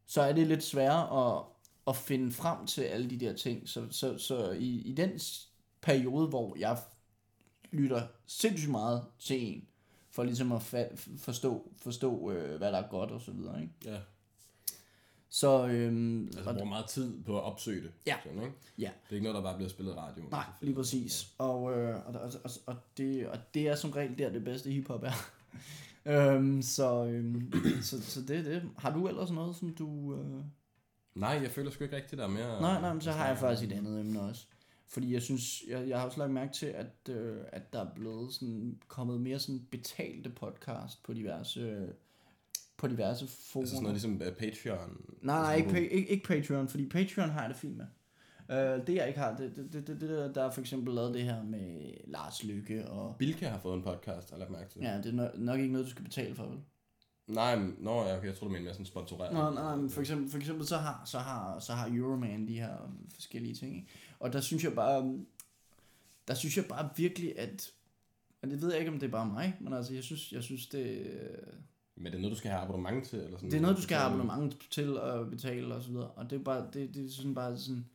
så er det lidt sværere at, at finde frem til alle de der ting. Så, så, så i, i den periode, hvor jeg lytter sindssygt meget til en, for ligesom at fa- forstå, forstå øh, hvad der er godt og så videre, ikke? Ja. Så, øhm, Altså, bruger meget tid på at opsøge det. Ja. Sådan, ikke? ja, Det er ikke noget, der bare bliver spillet i radioen. nej, lige præcis. Og, øh, og, og, og, og, det, og det er som regel der, det bedste hiphop er. (laughs) øhm, så, øhm, (clears throat) så, så det er det. Har du ellers noget, som du... Øh... Nej, jeg føler sgu ikke rigtigt, der er mere... Nej, nej, men så har jeg faktisk et andet emne også. Fordi jeg synes, jeg, jeg har også lagt mærke til, at, øh, at der er blevet sådan, kommet mere sådan betalte podcast på diverse, øh, på diverse forumer. Altså sådan noget ligesom uh, Patreon. Nej, nej, Altså, ikke, pa- ikke, ikke Patreon, fordi Patreon har jeg det fint med. Uh, det jeg ikke har, det, det, det, det, det der, der er for eksempel lavet det her med Lars Lykke, og Bilka har fået en podcast, har lagt mærke til. ja, det er nok, nok ikke noget, du skal betale for, vel? Nej, men, nå, ja, okay, jeg tror du mener mere sådan sponsoreret. Nå, nej, men for eksempel, for eksempel så, har, så, har, så har Euroman de her forskellige ting, ikke? Og der synes jeg bare, der synes jeg bare virkelig, at, og det ved jeg ikke, om det er bare mig, men altså, jeg synes, jeg synes det, Men det er noget, du skal have abonnement til? Eller sådan det er noget, du skal have abonnement til at betale og så videre, og det er bare, det, det er sådan bare sådan,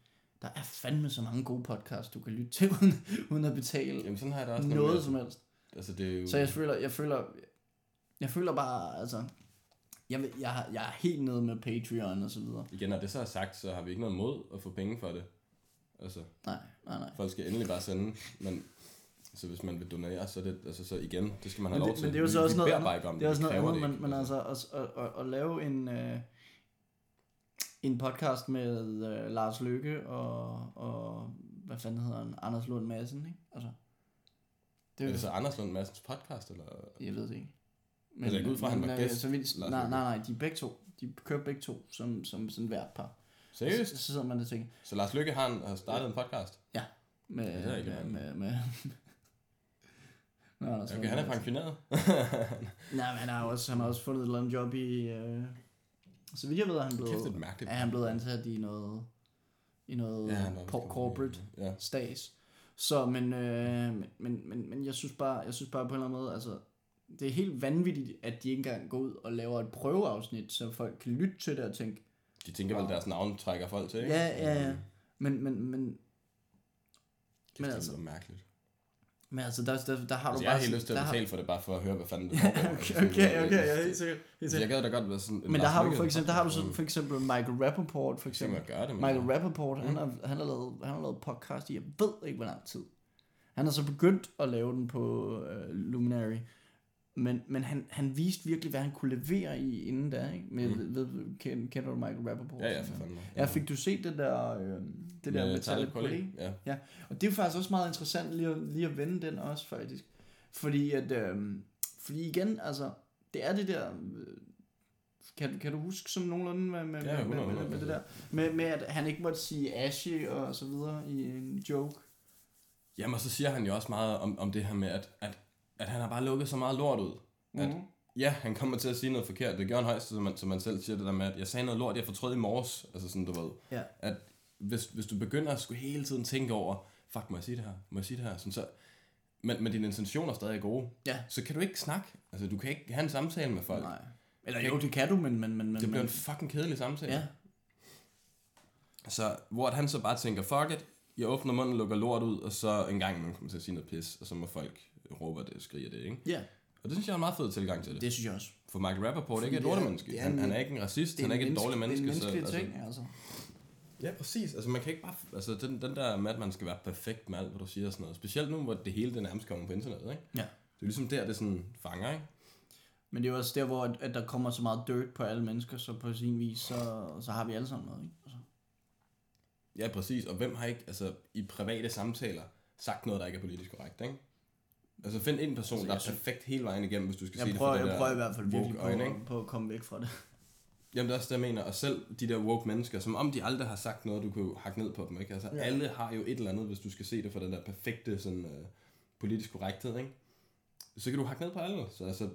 der er fandme så mange gode podcasts, du kan lytte til, (laughs) uden, uden at betale Jamen sådan har jeg det også. noget nemlig. som helst. Altså det er jo... Så jeg føler, jeg føler, jeg føler bare, altså, jeg, jeg, har- jeg er helt nede med Patreon og så videre. Igen, når det så er sagt, så har vi ikke noget mod at få penge for det. Altså, Nej, nej, nej. folk skal endelig bare sende, men så hvis man vil donere, så er det, altså så igen, det skal man have Men lov det, til. men det er jo så også noget andet. ikke om Det er også noget andet, det men, men altså at, at, at, at lave en, øh, en podcast med øh, Lars Løkke og, og hvad fanden hedder han, Anders Lund Madsen, ikke? Altså, det Er er det så Anders Lund Madsens podcast, eller? jeg ved det ikke. Altså, jeg går ud fra, at han var øh, gæst, Så vidt, Lars nej, nej, nej, de er begge to. De kører begge to som, som sådan hvert par. Seriøst? Så, så sidder man og tænker, Så Lars Lykke har, en, har startet en podcast? med, det er ikke med, meget. med, med, (laughs) Nå, Anders Okay, han er pensioneret. (laughs) Nej, men han har også, han har også fundet et eller andet job i... Øh, så vidt jeg ved, er han blevet, Kæft, er mærkeligt. er han blevet ansat i noget, i noget Ja, ja, corporate Ja. stas. Så, men, øh, men, men, men jeg synes bare, jeg synes bare på en eller anden måde, altså, det er helt vanvittigt, at de ikke engang går ud og laver et prøveafsnit, så folk kan lytte til det og tænke, De tænker vel, deres navn trækker folk til, ikke? ja, ja, ja. Men, men, men, Kæft, Men det altså- er mærkeligt. men altså, der, der, der har Altså, du jeg bare... har helt lyst til at der har- betale for det, bare for at høre, hvad fanden (laughs) det foregår. Altså, okay, okay, okay, øh, ja, helt sikkert. Helt Altså, jeg sikkert. gad da godt være sådan... en Men der har du for eksempel, der har du så for eksempel Michael Rappaport, for eksempel. man gøre det. Michael Rappaport, han, har, han, har lavet, han har lavet podcast i, jeg ved ikke, hvor lang tid. Han har så begyndt at lave den på uh, Luminary. Men, men han, han viste virkelig, hvad han kunne levere i inden da, ikke? Med, Mm. ved, kender, kender du Michael Rappaport? Ja, ja, for fanden. Ja, fik du set det der, øh, det der med Talib Kweli? Ja. Og det er jo faktisk også meget interessant lige at, lige at vende den også, faktisk. Fordi at, øh, fordi igen, altså, det er det der, øh, kan, kan du huske sådan nogenlunde med, med, Ja, med, med, 100, med, med, det der, med, med at han ikke måtte sige Ashy og så videre i en joke? Jamen, og så siger han jo også meget om, om det her med, at, at, at han har bare lukket så meget lort ud. At, Mhm. ja, han kommer til at sige noget forkert. Det gør han højst, som man, som man selv siger det der med, at jeg sagde noget lort, jeg fortrød i morges. Altså sådan, du ved. Ja. At hvis, hvis du begynder at skulle hele tiden tænke over, fuck, må jeg sige det her? Må jeg sige det her? Sådan, så, men, men dine intentioner er stadig gode. Ja. Så kan du ikke snakke. Altså, du kan ikke have en samtale med folk. Nej. Eller jo, det kan du, men... men, men, men Det bliver men, en fucking kedelig samtale. Ja, Så hvor han så bare tænker, fuck it, jeg åbner munden, lukker lort ud, og så en gang man kommer til at sige noget pis, og så må folk råbe det og skrige det, ikke? ja, Og det synes jeg er en meget fed tilgang til det. det. synes jeg også. For Michael Rappaport er ikke et er- lortemenneske. det er Han, han er ikke en racist, han er ikke et dårligt menneske. Det er en menneskelig så, ting, altså. Ja, præcis. Altså man kan ikke bare... Altså den, den der med, at man skal være perfekt med alt, hvad du siger og sådan noget. Specielt nu, hvor det hele det nærmest kommer på internettet, ikke? Ja. Det er ligesom der, det sådan fanger, ikke? Men det er jo også der, hvor at, at der kommer så meget dirt på alle mennesker, så på sin vis, så, så har vi alle sammen noget, ikke? Altså. Ja, præcis. Og hvem har ikke, altså i private samtaler, sagt noget, der ikke er politisk korrekt, ikke? Altså find en person, Altså, der er jeg perfekt hele vejen igennem, hvis du skal se Jeg det prøver, fra det jeg der prøver i hvert fald virkelig øjne, på, på at komme væk fra det. (laughs) Jamen det er også det, jeg mener. Og selv de der woke mennesker, som om de aldrig har sagt noget, du kunne hakke ned på dem, ikke? Altså Ja. alle har jo et eller andet, hvis du skal se det fra den der perfekte sådan, øh, politisk korrekthed, ikke? Så kan du hakke ned på alle. Så altså,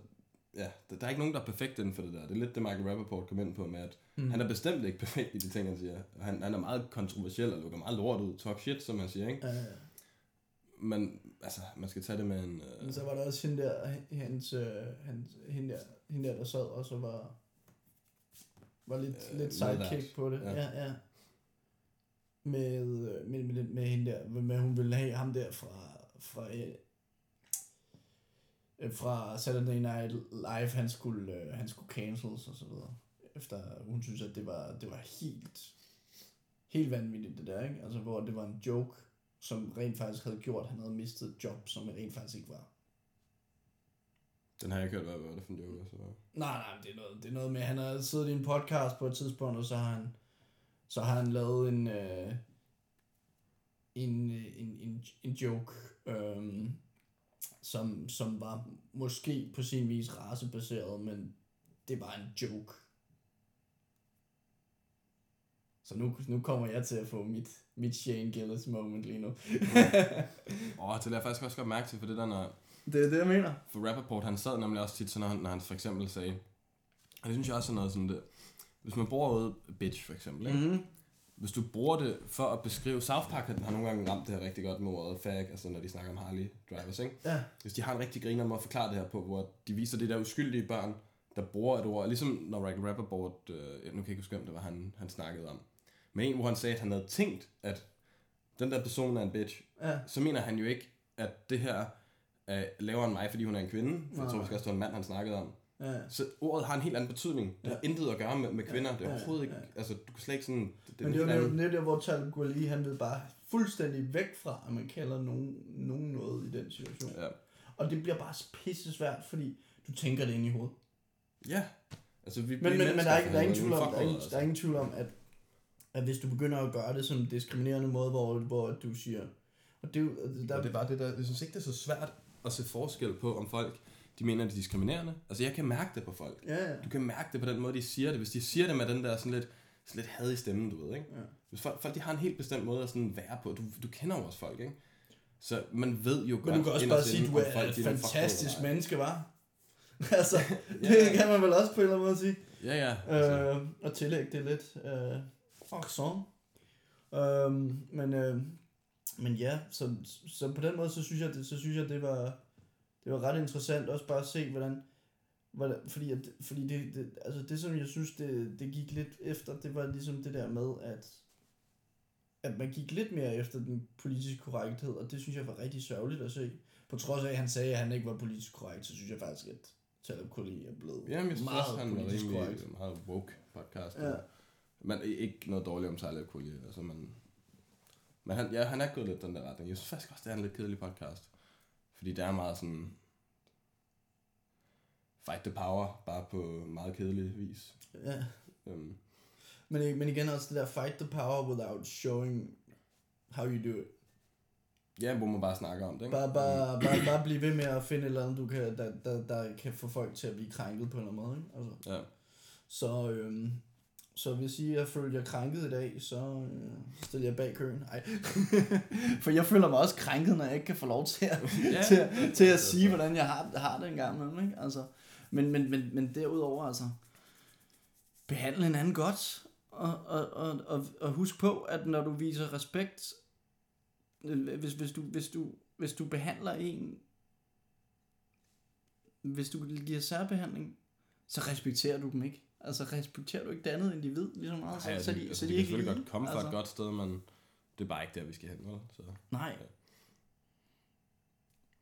ja, der, der er ikke nogen, der er perfekt inden for det der. Det er lidt det, Michael Rappaport kom ind på med, at mm. han er bestemt ikke (laughs) perfekt i de ting, han siger. Han, han er meget kontroversiel og lukker meget lort ud. Talk shit, som han siger, ikke? Ja, ja. Men altså, man skal tage det med en... Øh, Men så var der også hende der, hans, øh, hans, hende der, hende der, der sad og så var, var lidt, Øh, lidt sidekick på det. Ja, Ja. ja. Med, øh, med, med, med hende der, med hun ville have ham der fra, fra, øh, fra Saturday Night Live, han skulle, øh, han skulle cancels og så videre. Efter hun synes, at det var, det var helt, helt vanvittigt det der, ikke? Altså, hvor det var en joke, som rent faktisk havde gjort, at han havde mistet et job, som rent faktisk ikke var. den har jeg ikke hørt, hvad, var det for en joke. Så. Nej, nej, det er noget, det er noget med, at han har siddet i en podcast på et tidspunkt, og så har han, så har han lavet en, øh, en, øh, en, en, en joke, øh, som, som var måske på sin vis racebaseret, men det var en joke. Så nu, nu kommer jeg til at få mit, mit Shane Gillis moment lige nu. (laughs) Åh, oh, det lader jeg faktisk også godt mærke til, for det der, når, det er det, jeg mener. For Rappaport, han sad nemlig også tit, så når han, når han for eksempel sagde, og det synes jeg også er noget sådan det, hvis man bruger ordet bitch for eksempel, ikke? Mm-hmm. hvis du bruger det for at beskrive, South Park har nogle gange ramt det her rigtig godt med ordet fag, altså når de snakker om Harley drivers, ikke? Ja. Hvis de har en rigtig griner med at forklare det her på, hvor de viser det der uskyldige børn, der bruger et ord, ligesom når Rick Rappaport, øh, nu kan jeg ikke huske, hvem det var, han, han snakkede om, men en, hvor han sagde, at han havde tænkt, at den der person er en bitch, Ja. så mener han jo ikke, at det her er lavere end mig, fordi hun er en kvinde. For jeg tror Nej. måske også, en mand, han snakkede om. ja. Så ordet har en helt anden betydning. Det har Ja. intet at gøre med, med kvinder. Det er Ja, overhovedet ikke... ja. Altså, du kan slet ikke sådan... Det, det Men det er er der, hvor Talib Kweli, han vil bare fuldstændig væk fra, at man kalder nogen, nogen noget i den situation. Ja. Og det bliver bare pisse svært, fordi du tænker det ind i hovedet. ja. Altså, vi Men, men, men der, er ikke, der, er ingen tvivl om, der, er der er ingen tvivl om, at, at hvis du begynder at gøre det som en diskriminerende måde, hvor, hvor du siger, og det, er altså, der, Og det er bare det der... Jeg synes ikke, det er så svært at se forskel på, om folk de mener, det er diskriminerende. Altså, jeg kan mærke det på folk. ja, ja. Du kan mærke det på den måde, de siger det. Hvis de siger det med den der sådan lidt, sådan lidt had i stemmen, du ved, ikke? Ja. Hvis folk, folk de har en helt bestemt måde at sådan være på. Du, du kender jo også folk, ikke? Så man ved jo godt... Men du kan også bare sige, at du er folk, et fantastisk menneske, var. (laughs) altså, Ja. det kan man vel også på en eller anden måde sige. Ja, ja. Altså, Øh, og tillægge det lidt. Øh, fuck song. Øh, men, øh, men ja, så, så på den måde, så synes jeg, det, så synes jeg, det var, det var ret interessant også bare at se, hvordan, hvordan fordi, at, fordi det, det, altså det, som jeg synes, det, det gik lidt efter, det var ligesom det der med, at, at man gik lidt mere efter den politiske korrekthed, og det synes jeg var rigtig sørgeligt at se. På trods af, at han sagde, at han ikke var politisk korrekt, så synes jeg faktisk, at Talib Kweli er blevet Jamen, jeg synes meget også, han var politisk rimelig korrekt. meget woke podcast. Ja. Men ikke noget dårligt om Tyler Kulje. Altså, man, men han, ja, han er gået lidt den der retning. Jeg synes faktisk også, det er en lidt kedelig podcast. Fordi det er meget sådan... Fight the power, bare på meget kedelig vis. Ja. Um, Men, men igen også det der fight the power without showing how you do it. ja, hvor man bare snakker om det, ikke? Bare, bare, bare, bare blive ved med at finde et eller andet, du kan, der, der, der kan få folk til at blive krænket på en eller anden måde. Ikke? Altså, Ja. så, øhm, så hvis I er følt jer krænket i dag, så øh, stiller jeg bag køen. Ej. (laughs) For jeg føler mig også krænket, når jeg ikke kan få lov til at, (laughs) Ja. til, at- til at sige, hvordan jeg har, har det en gang imellem. Ikke? Altså, men, men, men, men derudover, altså, behandle en anden godt, og, og, og, og, og husk på, at når du viser respekt, øh, hvis, hvis, du, hvis, du, hvis du behandler en, hvis du giver særbehandling, så respekterer du dem ikke. Altså respekterer du ikke det andet individ lige så meget, så, Ej, så, altså, de, altså, så de de kan selvfølgelig lige, godt komme fra altså, et godt sted, men det er bare ikke der, vi skal hen, vel? Så Nej,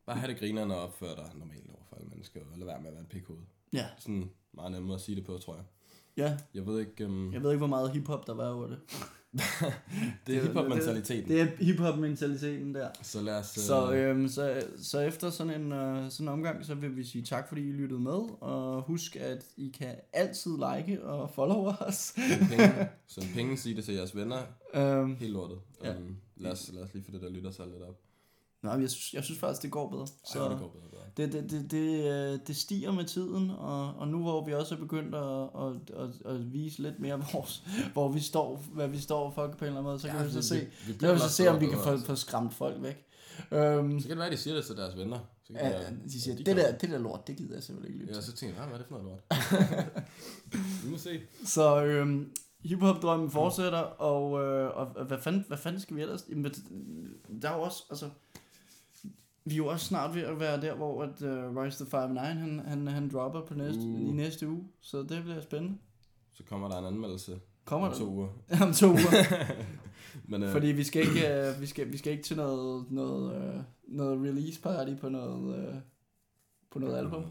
bare have det grineren og opføre dig normalt over for alle mennesker, og lade være med at være en pikhoved. ja, Sådan meget nemmere at sige det på, tror jeg. ja. Jeg ved ikke, um, Jeg ved ikke, hvor meget hiphop der var over det. Det er det- hiphop-mentaliteten. Det er hiphop-mentaliteten der. Så lad os... Så, øh, øhm, så, så efter sådan en, øh, sådan en omgang, så vil vi sige tak, fordi I lyttede med, og husk, at I kan altid like og follow os. Send penge, send penge, sig det til jeres venner. (laughs) øhm, Helt lortet. Ja. Um, lad, os, lad os lige få det der lytter sig lidt op. Nej, jeg synes, jeg synes faktisk, det går bedre. Så Ej, det går bedre, bedre. Det, det, det, det, øh, det stiger med tiden, og, og nu hvor vi også er begyndt at, at, at, at vise lidt mere (laughs) vores, hvor vi står, hvad vi står for på en eller anden måde, så kan ja, vi så se, vi, vi, vi så se om vi kan få, få skræmt folk væk. Um, så kan det være, at de siger det til deres venner. Så kan ja, de, de siger, de det, der, det der lort, det gider jeg simpelthen ikke lytte Ja, så tænker jeg, hvad er det for noget lort? (laughs) vi må se. Så øhm, hiphop-drømmen fortsætter, og, øh, og hvad, fanden, hvad fanden skal vi ellers? Jamen, der er jo også, altså, vi er jo også snart ved at være der, hvor at, uh, Rise the 5-9, han, han, han dropper på næste, uh. i næste uge, så det bliver spændende. Så kommer der en anmeldelse kommer om der? to uger. (laughs) om to uger. (laughs) Men, uh... Fordi vi skal ikke, uh, vi skal, vi skal ikke til noget, noget, uh, noget release party på noget, uh, på noget album.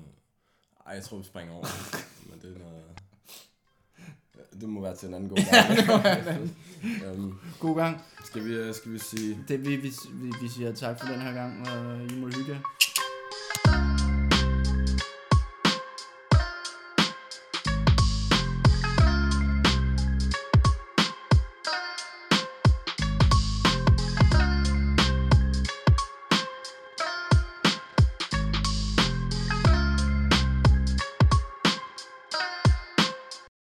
Ej, jeg tror, vi springer over. (laughs) Men det er noget... Det må være til en anden god (laughs) gang. um, (laughs) god gang. Skal vi, skal vi sige... Det, vi, vi, vi, vi siger tak for den her gang, og I må hygge